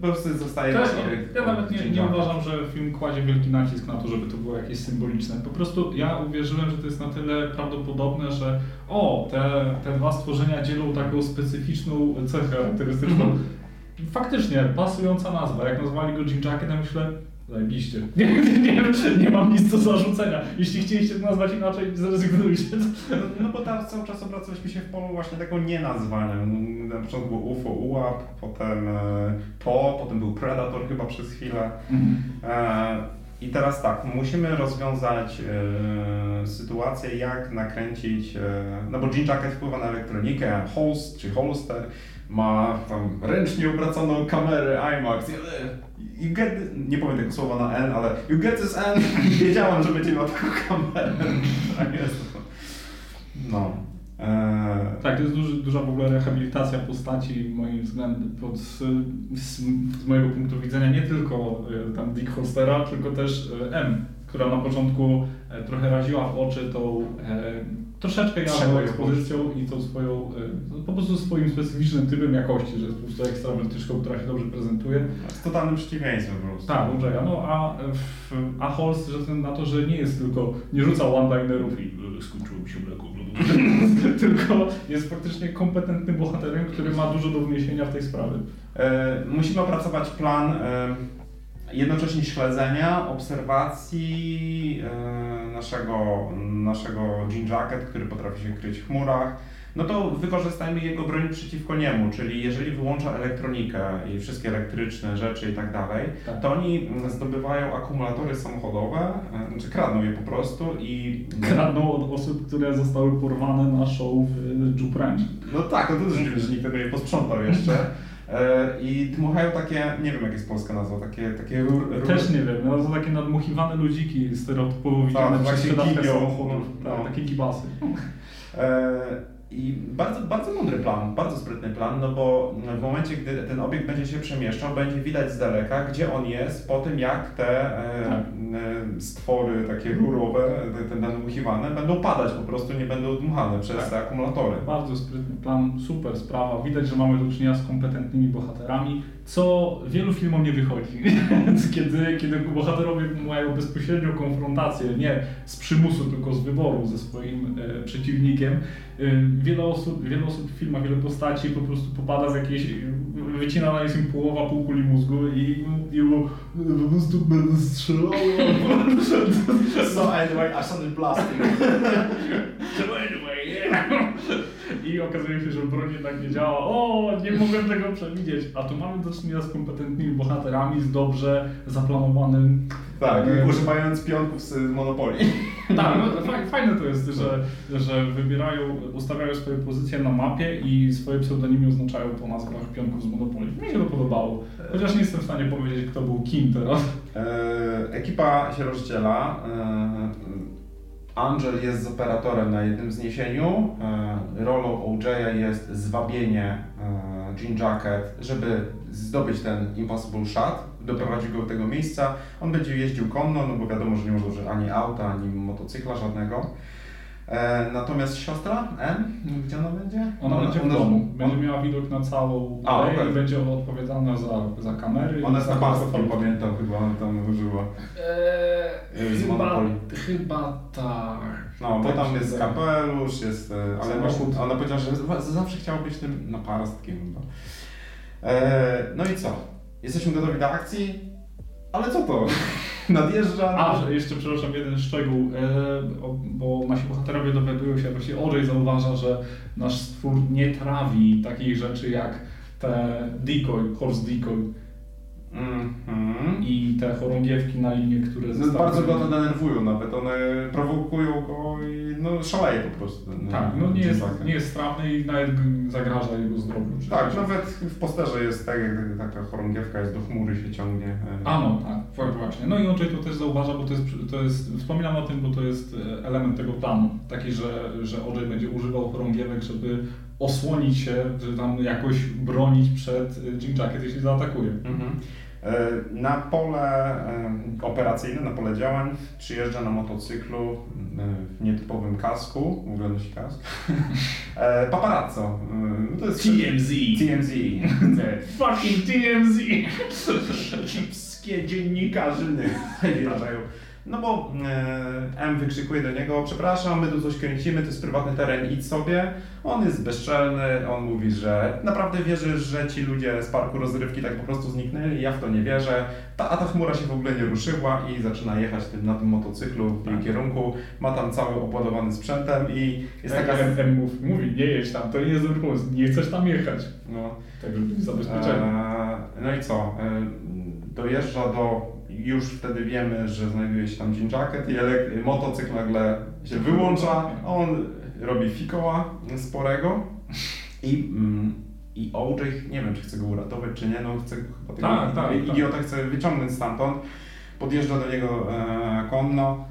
po prostu zostaje taki ja nawet nie, nie uważam, że film kładzie wielki nacisk na to, żeby to było jakieś symboliczne. Po prostu ja uwierzyłem, że to jest na tyle prawdopodobne, że o, te, te dwa stworzenia dzielą taką specyficzną cechę charakterystyczną. Mhm. Faktycznie, pasująca nazwa. Jak nazwali go Jim Jacket, ja myślę, zajebiście. Nie, nie, nie, nie mam nic do zarzucenia. Jeśli chcieliście to nazwać inaczej, zrezygnujcie. No, bo tam cały czas obracaliśmy się w polu właśnie tego nienazwania. Na początku było UFO, UAP, potem e, PO, potem był Predator chyba przez chwilę. E, I teraz tak, musimy rozwiązać e, sytuację, jak nakręcić, e, no bo Jean Jacket wpływa na elektronikę, Holst czy Holster ma tam ręcznie obraconą kamerę IMAX. You get, nie powiem tego słowa na N, ale you get this N. Wiedziałem, że będzie miał taką kamerę. Tak. No. E, Tak, to jest duży, duża w ogóle rehabilitacja postaci moim względem, pod, z, z, mojego punktu widzenia nie tylko e, tam Dick Holstera, tylko też e, M, która na początku e, trochę raziła w oczy tą e, troszeczkę jawną ekspozycją i tą swoją, e, no, po prostu swoim specyficznym typem jakości, że jest po prostu ekstrawertyczką, która się dobrze prezentuje. z totalnym przeciwieństwem po prostu. Tak, dobrze, no a, w, a Holst, że względu na to, że nie jest tylko, nie rzuca one-linerów i skończyło mi się mleko tylko jest faktycznie kompetentnym bohaterem, który ma dużo do wniesienia w tej sprawie. E, musimy opracować plan e, jednocześnie śledzenia, obserwacji e, naszego, naszego Jean Jacket, który potrafi się kryć w chmurach. No to wykorzystajmy jego broń przeciwko niemu, czyli jeżeli wyłącza elektronikę i wszystkie elektryczne rzeczy i tak dalej, Tak. to oni zdobywają akumulatory samochodowe, e, znaczy kradną je po prostu i... Kradną od osób, które zostały porwane na show w Jupe Ranch. No tak, no to też że nikt tego nie posprzątał jeszcze. E, I dmuchają takie, nie wiem jak jest polska nazwa, takie, takie rur, rur, Też nie wiem, no to takie nadmuchiwane ludziki stereotypowo widziane Tak, przez sprzedawcę samochodów. No. Tak, takie gibasy. E, I bardzo, bardzo mądry plan, bardzo sprytny plan, no bo w momencie, gdy ten obiekt będzie się przemieszczał, będzie widać z daleka, gdzie on jest po tym, jak te e, Tak. e, stwory takie rurowe, te, te nadmuchiwane, będą padać po prostu, nie będą dmuchane przez Tak. te akumulatory. Bardzo sprytny plan, super sprawa. Widać, że mamy do czynienia z kompetentnymi bohaterami, co wielu filmom nie wychodzi. kiedy, kiedy bohaterowie mają bezpośrednią konfrontację, nie z przymusu, tylko z wyboru ze swoim e, przeciwnikiem. E, wiele, osób, wiele osób w filmach, wiele postaci po prostu popada w jakieś, wycina jest im połowa półkuli mózgu i, i po prostu będę strzelał. So anyway, I started blasting. So anyway, yeah. I okazuje się, że broń jednak nie działa. O, nie mogłem tego przewidzieć. A tu mamy do czynienia z kompetentnymi bohaterami, z dobrze zaplanowanym. Tak, E, używając pionków z Monopolii. Tak, no, faj- fajne to jest, że, że wybierają, ustawiają swoje pozycje na mapie i swoje pseudonimy oznaczają po nazwach pionków z Monopolii. Mi się to podobało. Chociaż nie jestem w stanie powiedzieć, kto był kim teraz. E, ekipa się rozdziela. E, Angel jest z operatorem na jednym zniesieniu. E, rolą OJ'a jest zwabienie e, Jean Jacket, żeby zdobyć ten Impossible Shot, doprowadzić go do tego miejsca. On będzie jeździł konno, no bo wiadomo, że nie może ani auta, ani motocykla żadnego. E, natomiast siostra M, gdzie ona będzie? Ona będzie w domu, będzie on- miała widok na całą A,aleję okej. i będzie odpowiedzialna za, za kamery. Ona jest na kontrolę. pamiętam, chyba ona tam użyła. Eee, Z chyba, Monopoly. chyba tak. No, bo Tak tam się jest zdaje. kapelusz, jest, e, ale właśnie ona powiedziała, że z- zawsze chciała być tym naparstkiem. No, e, no i co? Jesteśmy gotowi do akcji? Ale co to? Nadjeżdża... A, że jeszcze przepraszam, jeden szczegół, e, bo nasi bohaterowie dowiadują się, właściwie Orzej zauważa, że nasz stwór nie trawi takich rzeczy jak te decoy, horse decoy. Mhm. I te chorągiewki na linie, które No, zostały... bardzo go to denerwują nawet, one prowokują go i no szaleje po prostu. Tak, no nie jest, nie jest strawny i nawet zagraża jego zdrowiu. Tak, nawet w posterze jest tak, jak taka chorągiewka jest do chmury się ciągnie. e, A no, tak, właśnie. No i Andrzej to też zauważa, bo to jest, to jest, wspominam o tym, bo to jest e, element tego planu. Taki, że, że Andrzej będzie używał chorągiewek, żeby osłonić się, że tam jakoś bronić przed e, Jim Jacket, jeśli zaatakuje. Mhm. E, Na pole e, operacyjne, na pole działań przyjeżdża na motocyklu e, w nietypowym kasku, w ogóle nosi kask, paparazzo. To jest TMZ. TMZ. Fucking TMZ! Wszystkie dziennikarzyny wjeżdżają. No bo e, M wykrzykuje do niego, przepraszam, my tu coś kręcimy, to jest prywatny teren, idź sobie. On jest bezczelny, on mówi, że naprawdę wierzy, że ci ludzie z parku rozrywki tak po prostu zniknęli, ja w to nie wierzę. Ta, a ta chmura się w ogóle nie ruszyła i zaczyna jechać tym, na tym motocyklu w tym Tak. kierunku. Ma tam cały obładowany sprzętem i jest Jak taka... M, M mówi, mówi, nie jedź tam, to nie jest dobry pomysł, nie chcesz tam jechać. No, Tak, żeby być zabezpieczeni. Eee, No i co? Eee, Dojeżdża do. Już wtedy wiemy, że znajduje się tam Jean Jacket i motocykl nagle się wyłącza. On robi fikoła sporego i. Mm, i OJ, nie wiem czy chce go uratować, czy nie, no chce chyba tego Tak, tak, tak. chce wyciągnąć stamtąd. Podjeżdża do niego e, konno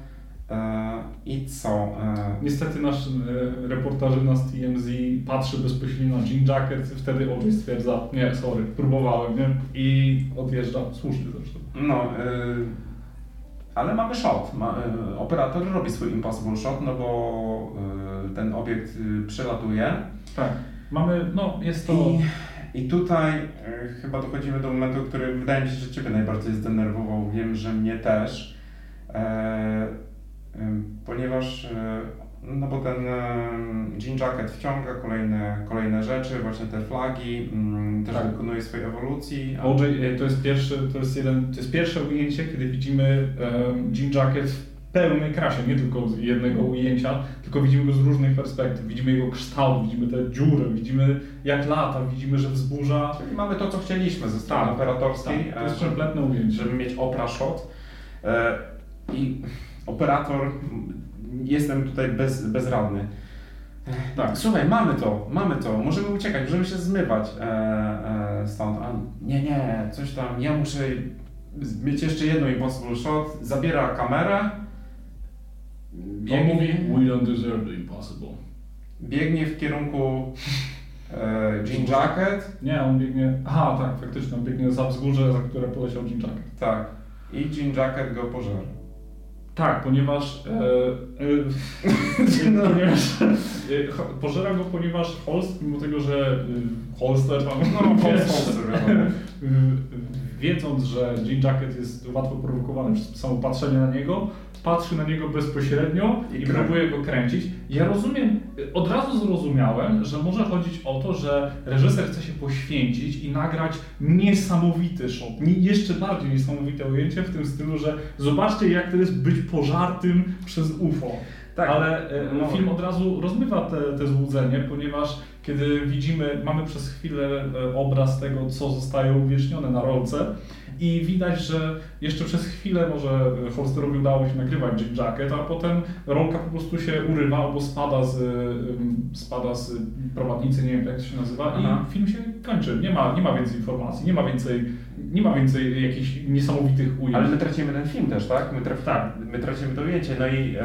i co? E, Niestety nasz e, reportażyna z TMZ patrzy bezpośrednio na Jean Jacket, wtedy OJ stwierdza, nie, sorry, próbowałem, nie? I odjeżdża, słusznie zresztą. No, ale mamy shot. Operator robi swój impossible shot, no bo ten obiekt przelatuje. Tak, mamy, no jest to... I, I tutaj chyba dochodzimy do momentu, który wydaje mi się, że Ciebie najbardziej zdenerwował. Wiem, że mnie też. E, ponieważ e, no bo ten Jean Jacket wciąga kolejne, kolejne rzeczy, właśnie te flagi, mm, też Tak. dokonuje swojej ewolucji. OJ e, to jest pierwszy, to jest jeden, to jest pierwsze ujęcie, kiedy widzimy Jean Jacket w pełnej krasie, nie tylko z jednego ujęcia, tylko widzimy go z różnych perspektyw. Widzimy jego kształt, widzimy tę dziurę, widzimy jak lata, widzimy, że wzburza. Czyli mamy to, co chcieliśmy ze strony Tak, operatorskiej, Tak, to jest e, kompletne ujęcie. żeby mieć opera shot. I operator, jestem tutaj bez, bezradny. Tak. Słuchaj, mamy to, mamy to, możemy uciekać, możemy się zmywać e, e, stąd. A nie, nie, coś tam, ja muszę mieć jeszcze jedno impossible shot. Zabiera kamerę, On biegnie, mówi, we don't deserve the impossible. biegnie w kierunku e, Jean Jacket. Nie, on biegnie, aha tak, faktycznie, on biegnie za wzgórze, za które poleciał Jean Jacket. Tak. I Jean Jacket go pożera. Tak, ponieważ, e, e, ponieważ e, pożera go, ponieważ Holst, mimo tego, że e, Holster tam, No, wiesz, Holster, wiadomo. Wiedząc, że Jean Jacket jest łatwo prowokowany przez samo patrzenie na niego, patrzy na niego bezpośrednio I i, próbuje go kręcić. Ja rozumiem, od razu zrozumiałem, że może chodzić o to, że reżyser chce się poświęcić i nagrać niesamowity shot, jeszcze bardziej niesamowite ujęcie w tym stylu, że zobaczcie jak to jest być pożartym przez UFO. Tak. Ale e, No. film od razu rozmywa te, te złudzenie, ponieważ kiedy widzimy, mamy przez chwilę e, obraz tego, co zostaje uwiecznione na rolce i widać, że jeszcze przez chwilę może e, Holsterowi udało się nagrywać Jim Jacket, a potem rolka po prostu się urywa albo spada z, ym, spada z prowadnicy, nie wiem jak to się nazywa Aha. i film się kończy. Nie ma, nie ma więcej informacji, nie ma więcej, nie ma więcej jakichś niesamowitych ujęć. Ale my tracimy ten film też, tak? My, traf, Tak. my tracimy to ujęcie, no i, e,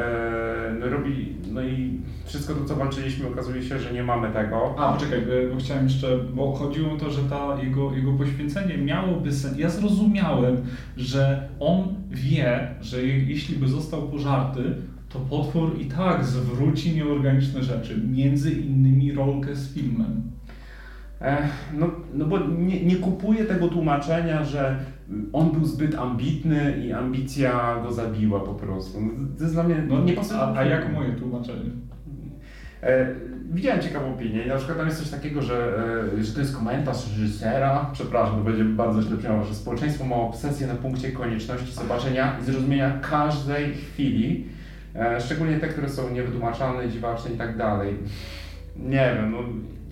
no, robi, no i wszystko to, co walczyliśmy, okazuje się, że nie mamy tego. A, poczekaj, bo chciałem jeszcze, bo chodziło o to, że ta jego, jego poświęcenie miałoby sens. Ja zrozumiałem, że on wie, że je, jeśli by został pożarty, to potwór i tak zwróci nieorganiczne rzeczy, między innymi rolkę z filmem. E, no, no bo nie, nie kupuję tego tłumaczenia, że on był zbyt ambitny i ambicja go zabiła po prostu. No, to jest dla mnie No, nie pasuje. a, a jak moje tłumaczenie? E, widziałem ciekawą opinię i na przykład tam jest coś takiego, że, e, że to jest komentarz reżysera, przepraszam, to będzie bardzo źle brzmiało, że społeczeństwo ma obsesję na punkcie konieczności zobaczenia i zrozumienia każdej chwili, szczególnie te, które są niewytłumaczalne, dziwaczne i tak dalej. nie wiem, no,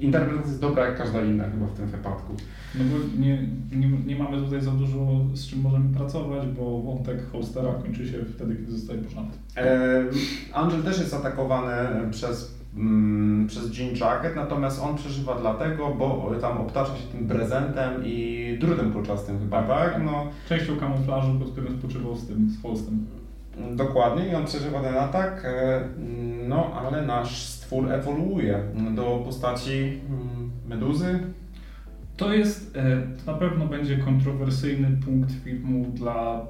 interpretacja jest dobra jak każda inna chyba w tym wypadku. No bo nie, nie, nie mamy tutaj za dużo z czym możemy pracować, bo wątek Holstera kończy się wtedy, kiedy zostaje pożarty. E, Angel też jest atakowany przez, mm, przez Jean Jacket, natomiast on przeżywa dlatego, bo tam obtacza się tym prezentem i drutem kolczastym chyba, tak? No, Częścią kamuflażu, pod którym spoczywał z tym, z Holstem. Dokładnie i on przeżywa ten atak, e, no ale nasz stwór ewoluuje do postaci mm, meduzy. To jest, e, to na pewno będzie kontrowersyjny punkt filmu dla,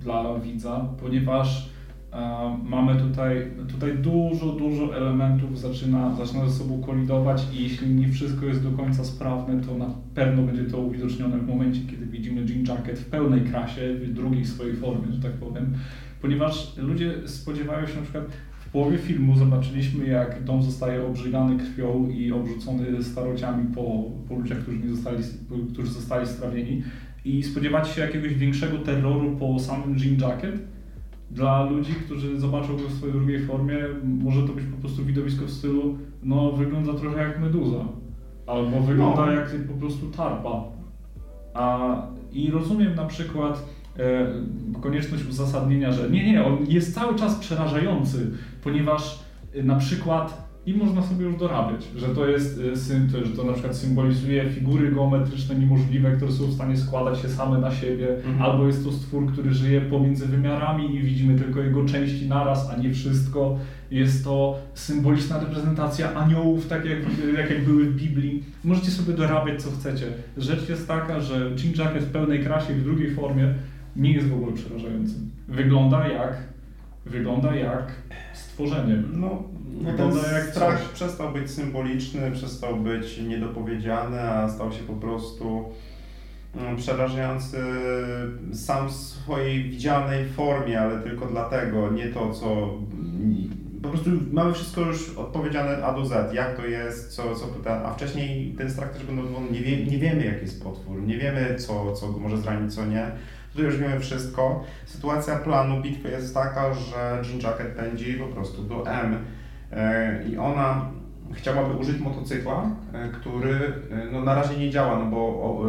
dla widza, ponieważ e, mamy tutaj, tutaj dużo, dużo elementów zaczyna, zaczyna ze sobą kolidować i jeśli nie wszystko jest do końca sprawne, to na pewno będzie to uwidocznione w momencie, kiedy widzimy Jean Jacket w pełnej krasie, w drugiej swojej formie, że tak powiem, ponieważ ludzie spodziewają się na przykład w połowie filmu zobaczyliśmy, jak dom zostaje obrzygany krwią i obrzucony starociami po, po ludziach, którzy, nie zostali, którzy zostali strawieni. I spodziewacie się jakiegoś większego terroru po samym Jean Jacket. Dla ludzi, którzy zobaczą go w swojej drugiej formie, może to być po prostu widowisko w stylu, no wygląda trochę jak meduza. Albo wygląda No. jak po prostu tarpa. A, I rozumiem na przykład konieczność uzasadnienia, że nie, nie, on jest cały czas przerażający, ponieważ e, na przykład i można sobie już dorabiać, że to jest e, że to na przykład symbolizuje figury geometryczne niemożliwe, które są w stanie składać się same na siebie, Mhm. albo jest to stwór, który żyje pomiędzy wymiarami i widzimy tylko jego części naraz, a nie wszystko. Jest to symboliczna reprezentacja aniołów, tak jak, jak, jak były w Biblii. Możecie sobie dorabiać co chcecie. Rzecz jest taka, że Jean Jacket w pełnej krasie w drugiej formie nie jest w ogóle przerażający. Wygląda jak, wygląda jak stworzenie. No, no Wygląda ten jak strach coś. przestał być symboliczny, przestał być niedopowiedziany, a stał się po prostu mm, przerażający sam w swojej widzianej formie, ale tylko dlatego, nie to co... Po prostu mamy wszystko już odpowiedziane A do Z, jak to jest, co, co ten, a wcześniej ten strach też będą, nie, wie, nie wiemy jaki jest potwór, nie wiemy co, co go może zranić, co nie. Tutaj już wiemy wszystko. Sytuacja planu bitwy jest taka, że Jean Jacket pędzi po prostu do M e, i ona chciałaby użyć motocykla, e, który e, no, na razie nie działa, no bo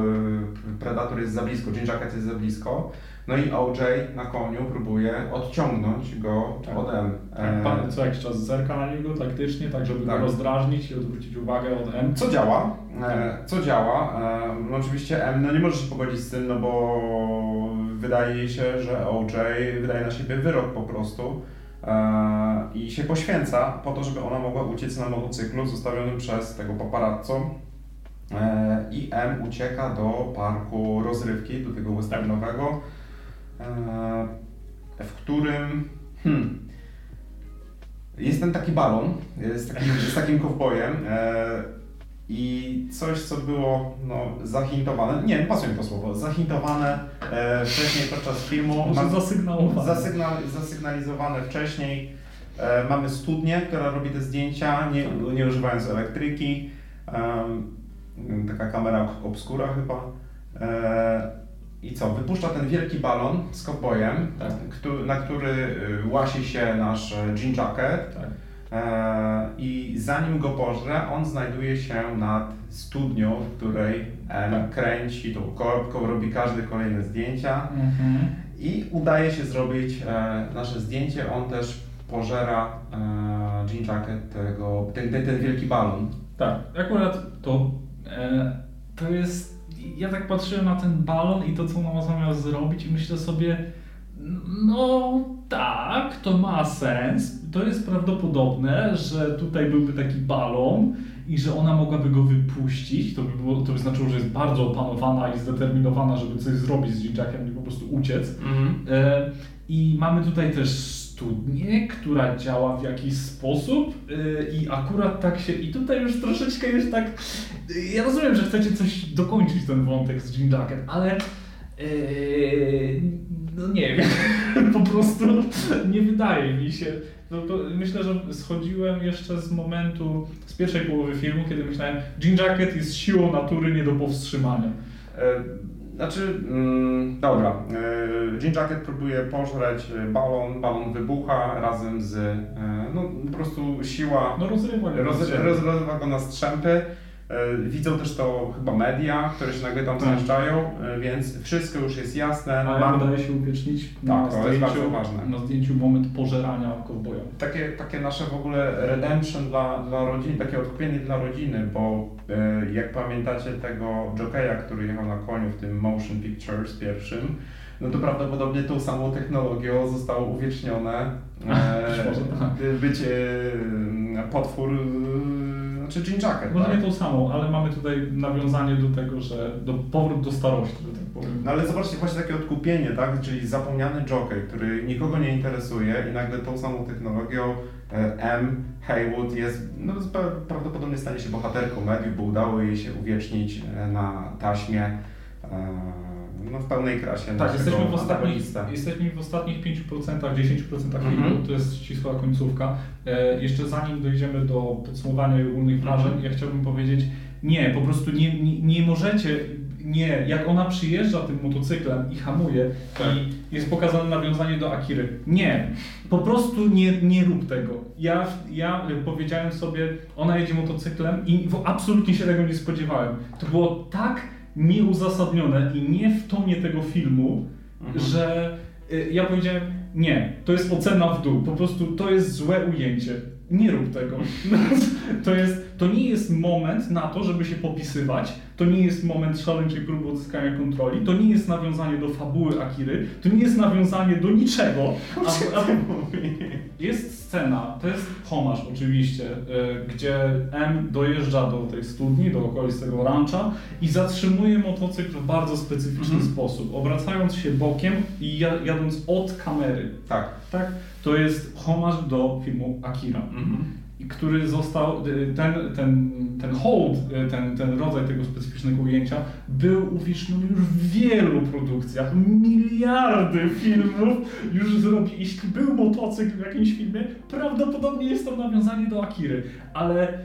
Predator jest za blisko, Jean Jacket jest za blisko. No i OJ na koniu próbuje odciągnąć go Tak. od M. Tak, pan co jakiś czas zerka na niego taktycznie, tak żeby Tak. go rozdrażnić i odwrócić uwagę od M. Co działa? E, co działa? E, no oczywiście M no nie może się pogodzić z tym, no bo wydaje się, że OJ wydaje na siebie wyrok po prostu e, i się poświęca po to, żeby ona mogła uciec na motocyklu zostawionym przez tego paparazzo. E, I M ucieka do parku rozrywki, do tego westernowego, e, w którym hmm, jest ten taki balon z takim, z takim kowbojem e, i coś, co było no, zahintowane, nie, pasuje mi to słowo, zahintowane e, wcześniej podczas filmu, Może mam- zasygnalizowane wcześniej. E, mamy studnię, która robi te zdjęcia, nie, nie używając elektryki. Em, taka kamera obskura chyba. E, I co? Wypuszcza ten wielki balon z kowbojem, Tak. któ- na który y, łasi się nasz e, Jean Jacket. Tak. E, I zanim go pożre, on znajduje się nad studnią, w której M Tak. kręci tą korbką, robi każde kolejne zdjęcia. Mhm. I udaje się zrobić e, nasze zdjęcie. On też pożera e, Jean Jacket, tego, ten, ten, ten wielki balon. Tak, akurat to, e, to jest. Ja tak patrzyłem na ten balon i to, co ona ma zamiar zrobić, i myślę sobie, no tak, to ma sens. To jest prawdopodobne, że tutaj byłby taki balon i że ona mogłaby go wypuścić. To by, było, to by znaczyło, że jest bardzo opanowana i zdeterminowana, żeby coś zrobić z Jackiem i po prostu uciec. E, I mamy tutaj też studnię, która działa w jakiś sposób e, i akurat tak się, i tutaj już troszeczkę już tak, e, ja rozumiem, że chcecie coś dokończyć ten wątek z Jean Jacket, ale e, no nie wiem, po prostu nie wydaje mi się. No myślę, że schodziłem jeszcze z momentu, z pierwszej połowy filmu, kiedy myślałem, Jean Jacket jest siłą natury nie do powstrzymania. E, Znaczy, mm, dobra, e, Jean Jacket próbuje pożreć balon, balon wybucha razem z, e, no po prostu siła No rozrywa go. roz, rozrywa go na strzępy. E, Widzą też to chyba media, które się nagle tam Tak. zjeżdżają, e, więc wszystko już jest jasne. A ja udaje się uwiecznić na, Tak, to jest bardzo ważne. na zdjęciu moment pożerania kowboja. takie, takie nasze w ogóle redemption dla, dla rodziny, takie odkupienie dla rodziny, bo e, jak pamiętacie tego jokeja, który jechał na koniu w tym Motion Pictures pierwszym, no to prawdopodobnie tą samą technologią zostało uwiecznione. E, bycie e, potwór, e, znaczy Jean Jacket, Może tak? nie tą samą, ale mamy tutaj nawiązanie do tego, że do powrót do starości, że tak powiem. No ale zobaczcie właśnie takie odkupienie, tak? Czyli zapomniany jockey, który nikogo nie interesuje i nagle tą samą technologią e, M. Haywood jest, no pra- prawdopodobnie stanie się bohaterką mediów, bo udało jej się uwiecznić na taśmie no, w pełnej krasie Tak, jesteśmy w, ostatnich, jesteśmy w ostatnich 5%, 10% Mhm. to jest ścisła końcówka. E, jeszcze zanim dojdziemy do podsumowania i ogólnych Mhm. wrażeń, ja chciałbym powiedzieć, nie, po prostu nie, nie, nie możecie, nie, jak ona przyjeżdża tym motocyklem i hamuje Tak. i jest pokazane nawiązanie do Akiry, nie, po prostu nie, nie rób tego. Ja, ja powiedziałem sobie, ona jedzie motocyklem i absolutnie się tego nie spodziewałem. To było tak nieuzasadnione i nie w tonie tego filmu, Mhm. że y, ja powiedziałem, nie, to jest ocena w dół, po prostu to jest złe ujęcie. Nie rób tego. To, jest, to nie jest moment na to, żeby się popisywać, to nie jest moment szaleńczej próby odzyskania kontroli, to nie jest nawiązanie do fabuły Akiry, to nie jest nawiązanie do niczego. A, a, jest scena, to jest homaż oczywiście, y, gdzie M dojeżdża do tej studni, do okolic tego rancha i zatrzymuje motocykl w bardzo specyficzny Mhm. sposób, obracając się bokiem i ja- jadąc od kamery. Tak. Tak? To jest homaż do filmu Akira, Mhm. Który został, y, ten, ten, ten hołd, y, ten, ten rodzaj tego specyficznego ujęcia był uwieczniony już w wielu produkcjach. Miliardy filmów już zrobi. Jeśli był motocykl w jakimś filmie, prawdopodobnie jest to nawiązanie do Akiry, ale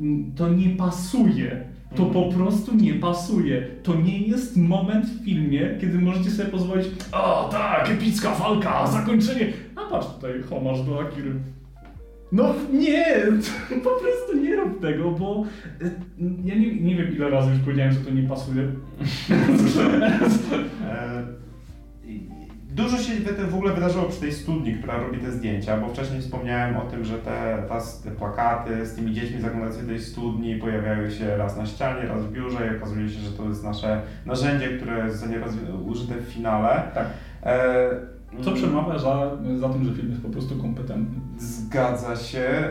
mm, to nie pasuje. To po prostu nie pasuje. To nie jest moment w filmie, kiedy możecie sobie pozwolić, o tak, epicka walka, zakończenie. A patrz tutaj, homaż do Akiry. No nie, po prostu nie rób tego, bo y, ja nie, nie wiem ile razy już powiedziałem, że to nie pasuje. E, Dużo się w ogóle wydarzyło przy tej studni, która robi te zdjęcia, bo wcześniej wspomniałem o tym, że te, ta, te plakaty z tymi dziećmi zaglądającymi do tej studni pojawiały się raz na ścianie, raz w biurze i okazuje się, że to jest nasze narzędzie, które zostanie użyte w finale. Tak. E, Co przemawia za, za tym, że film jest po prostu kompetentny. Zgadza się.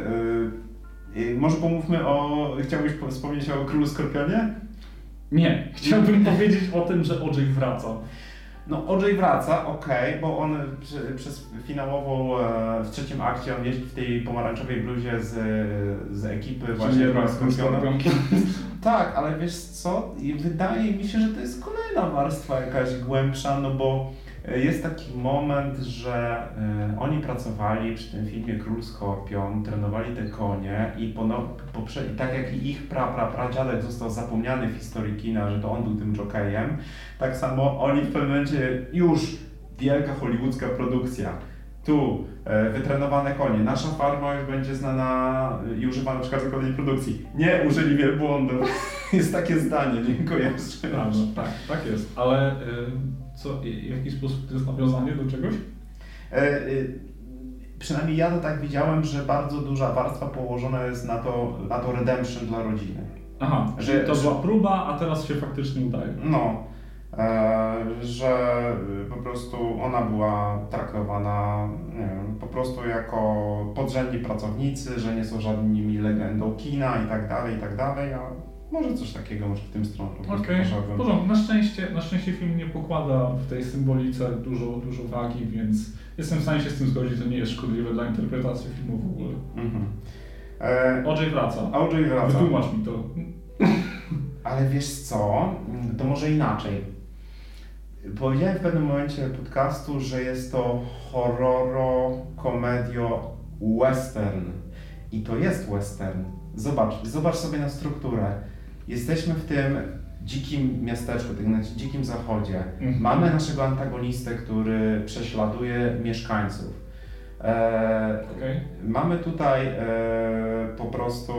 Y, y, może pomówmy o. Chciałbyś po- wspomnieć o Królu Skorpionie? Nie, chciałbym powiedzieć o tym, że OJ wraca. No, OJ wraca, okej, bo on przy, przez finałową, e, w trzecim akcie on jeździ w tej pomarańczowej bluzie z, z ekipy właśnie Czyli jednak Skorpiona. Skorpion. Tak, ale wiesz co, wydaje mi się, że to jest kolejna warstwa jakaś głębsza, no bo jest taki moment, że e, oni pracowali przy tym filmie Król Skorpion, trenowali te konie i, pono, poprze, i tak jak ich pra, pra, pradziadek został zapomniany w historii kina, że to on był tym jokejem, tak samo oni w pewnym momencie już wielka hollywoodzka produkcja. Tu e, wytrenowane konie. Nasza farma już będzie znana e, i używana przy każdej kolejnej produkcji. Nie użyli wielbłądu. Jest takie zdanie, nie kojarzę. Prawda, tak, tak jest. Ale y, co, w jaki sposób to jest nawiązanie do czegoś? E, e, przynajmniej ja to tak widziałem, że bardzo duża warstwa położona jest na to, na to redemption dla rodziny. Aha, Że- to była próba, a teraz się faktycznie udaje. No, e, że po prostu ona była traktowana wiem, po prostu jako podrzędni pracownicy, że nie są żadnymi legendą kina i tak dalej, i tak dalej, a może coś takiego może w tym stronę Okej, porządku. Na szczęście, na szczęście film nie pokłada w tej symbolice dużo, dużo wagi, więc jestem w stanie się z tym zgodzić, to nie jest szkodliwe dla interpretacji filmu w ogóle. Mhm. E, OJ wraca. Audrey wraca. Wytłumacz mi to. Ale wiesz co, to może inaczej. Powiedziałem w pewnym momencie podcastu, że jest to horroro, komedio, western. I to jest western. Zobacz, zobacz sobie na strukturę. Jesteśmy w tym dzikim miasteczku, tym dzikim zachodzie. Mhm. Mamy naszego antagonistę, który prześladuje mieszkańców. E, Okej. Mamy tutaj e, po prostu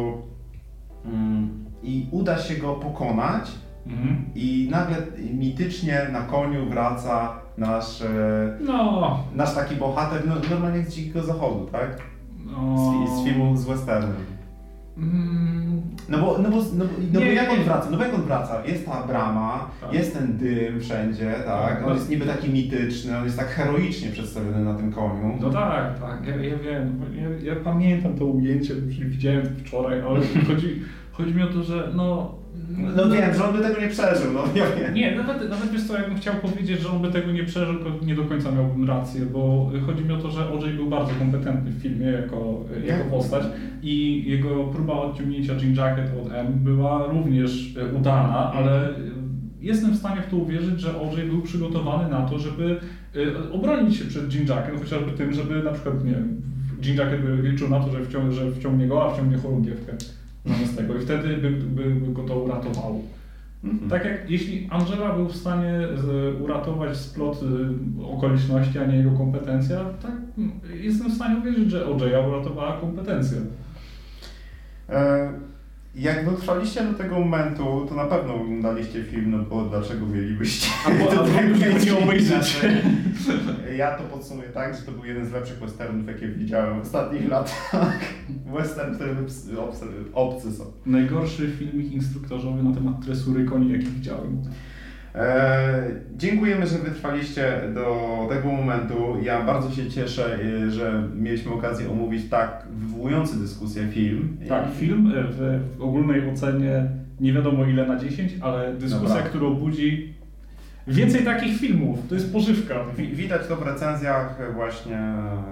mm, i uda się go pokonać Mhm. i nagle mitycznie na koniu wraca nasz, e, No, nasz taki bohater, no, normalnie z dzikiego zachodu, tak? no. Z, z filmu z westernu. Mm, No bo, no bo, no, bo- no bo jak on wraca? No bo jak on wraca? Jest ta brama, Tak. jest ten dym wszędzie, tak? Tak. On jest niby taki mityczny, on jest tak heroicznie przedstawiony na tym koniu. No tak, tak, ja, ja wiem, ja, ja pamiętam to ujęcie, widziałem wczoraj, ale chodzi, chodzi mi o to, że no... No wiem, że on by tego nie przeżył, no ja wiem. Nie, nawet, nawet wiesz co, jakbym chciał powiedzieć, że on by tego nie przeżył, to nie do końca miałbym rację, bo chodzi mi o to, że OJ był bardzo kompetentny w filmie jako, jako Nie. postać i jego próba odciągnięcia Jean Jacket od M była również udana, ale jestem w stanie w to uwierzyć, że OJ był przygotowany na to, żeby e, obronić się przed Jean Jacket, no chociażby tym, żeby na przykład, nie wiem, Jean Jacket liczył na to, że, wcią, że wciągnie go, a wciągnie chorągiewkę zamiast tego i wtedy by, by, by go to uratowało. Mhm. Tak jak jeśli Angela był w stanie z, uratować splot y, okoliczności, a nie jego kompetencja, tak jestem w stanie uwierzyć, że OJ uratowała kompetencję. E, Jak dotrwaliście do tego momentu, to na pewno oglądaliście film, no bo dlaczego mielibyście Albo- do albo tego nie obejrzeć. Ja to podsumuję tak, że to był jeden z lepszych westernów, jakie widziałem w ostatnich latach. Western, który obs- obcy są. Najgorszy filmik instruktorzowy na temat tresury koni, jaki widziałem. E, dziękujemy, że wytrwaliście do tego momentu. Ja bardzo się cieszę, e, że mieliśmy okazję omówić tak wywołujący dyskusję film. Tak, film y, w, w ogólnej ocenie nie wiadomo ile na 10, ale dyskusja, Dobra. która budzi więcej takich filmów. To jest pożywka. Wi- Widać to w recenzjach właśnie e,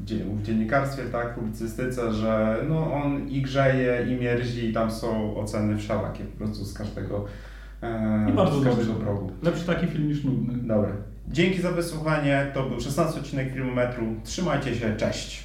w, dzie- w dziennikarstwie, tak, w publicystyce, że no on i grzeje, i mierzi, i tam są oceny wszelakie po prostu z każdego, e, I bardzo z każdego dobrze. progu. Lepszy taki film niż nudny. Dobra. Dzięki za wysłuchanie. To był 16 odcinek Filmu Metru. Trzymajcie się, cześć.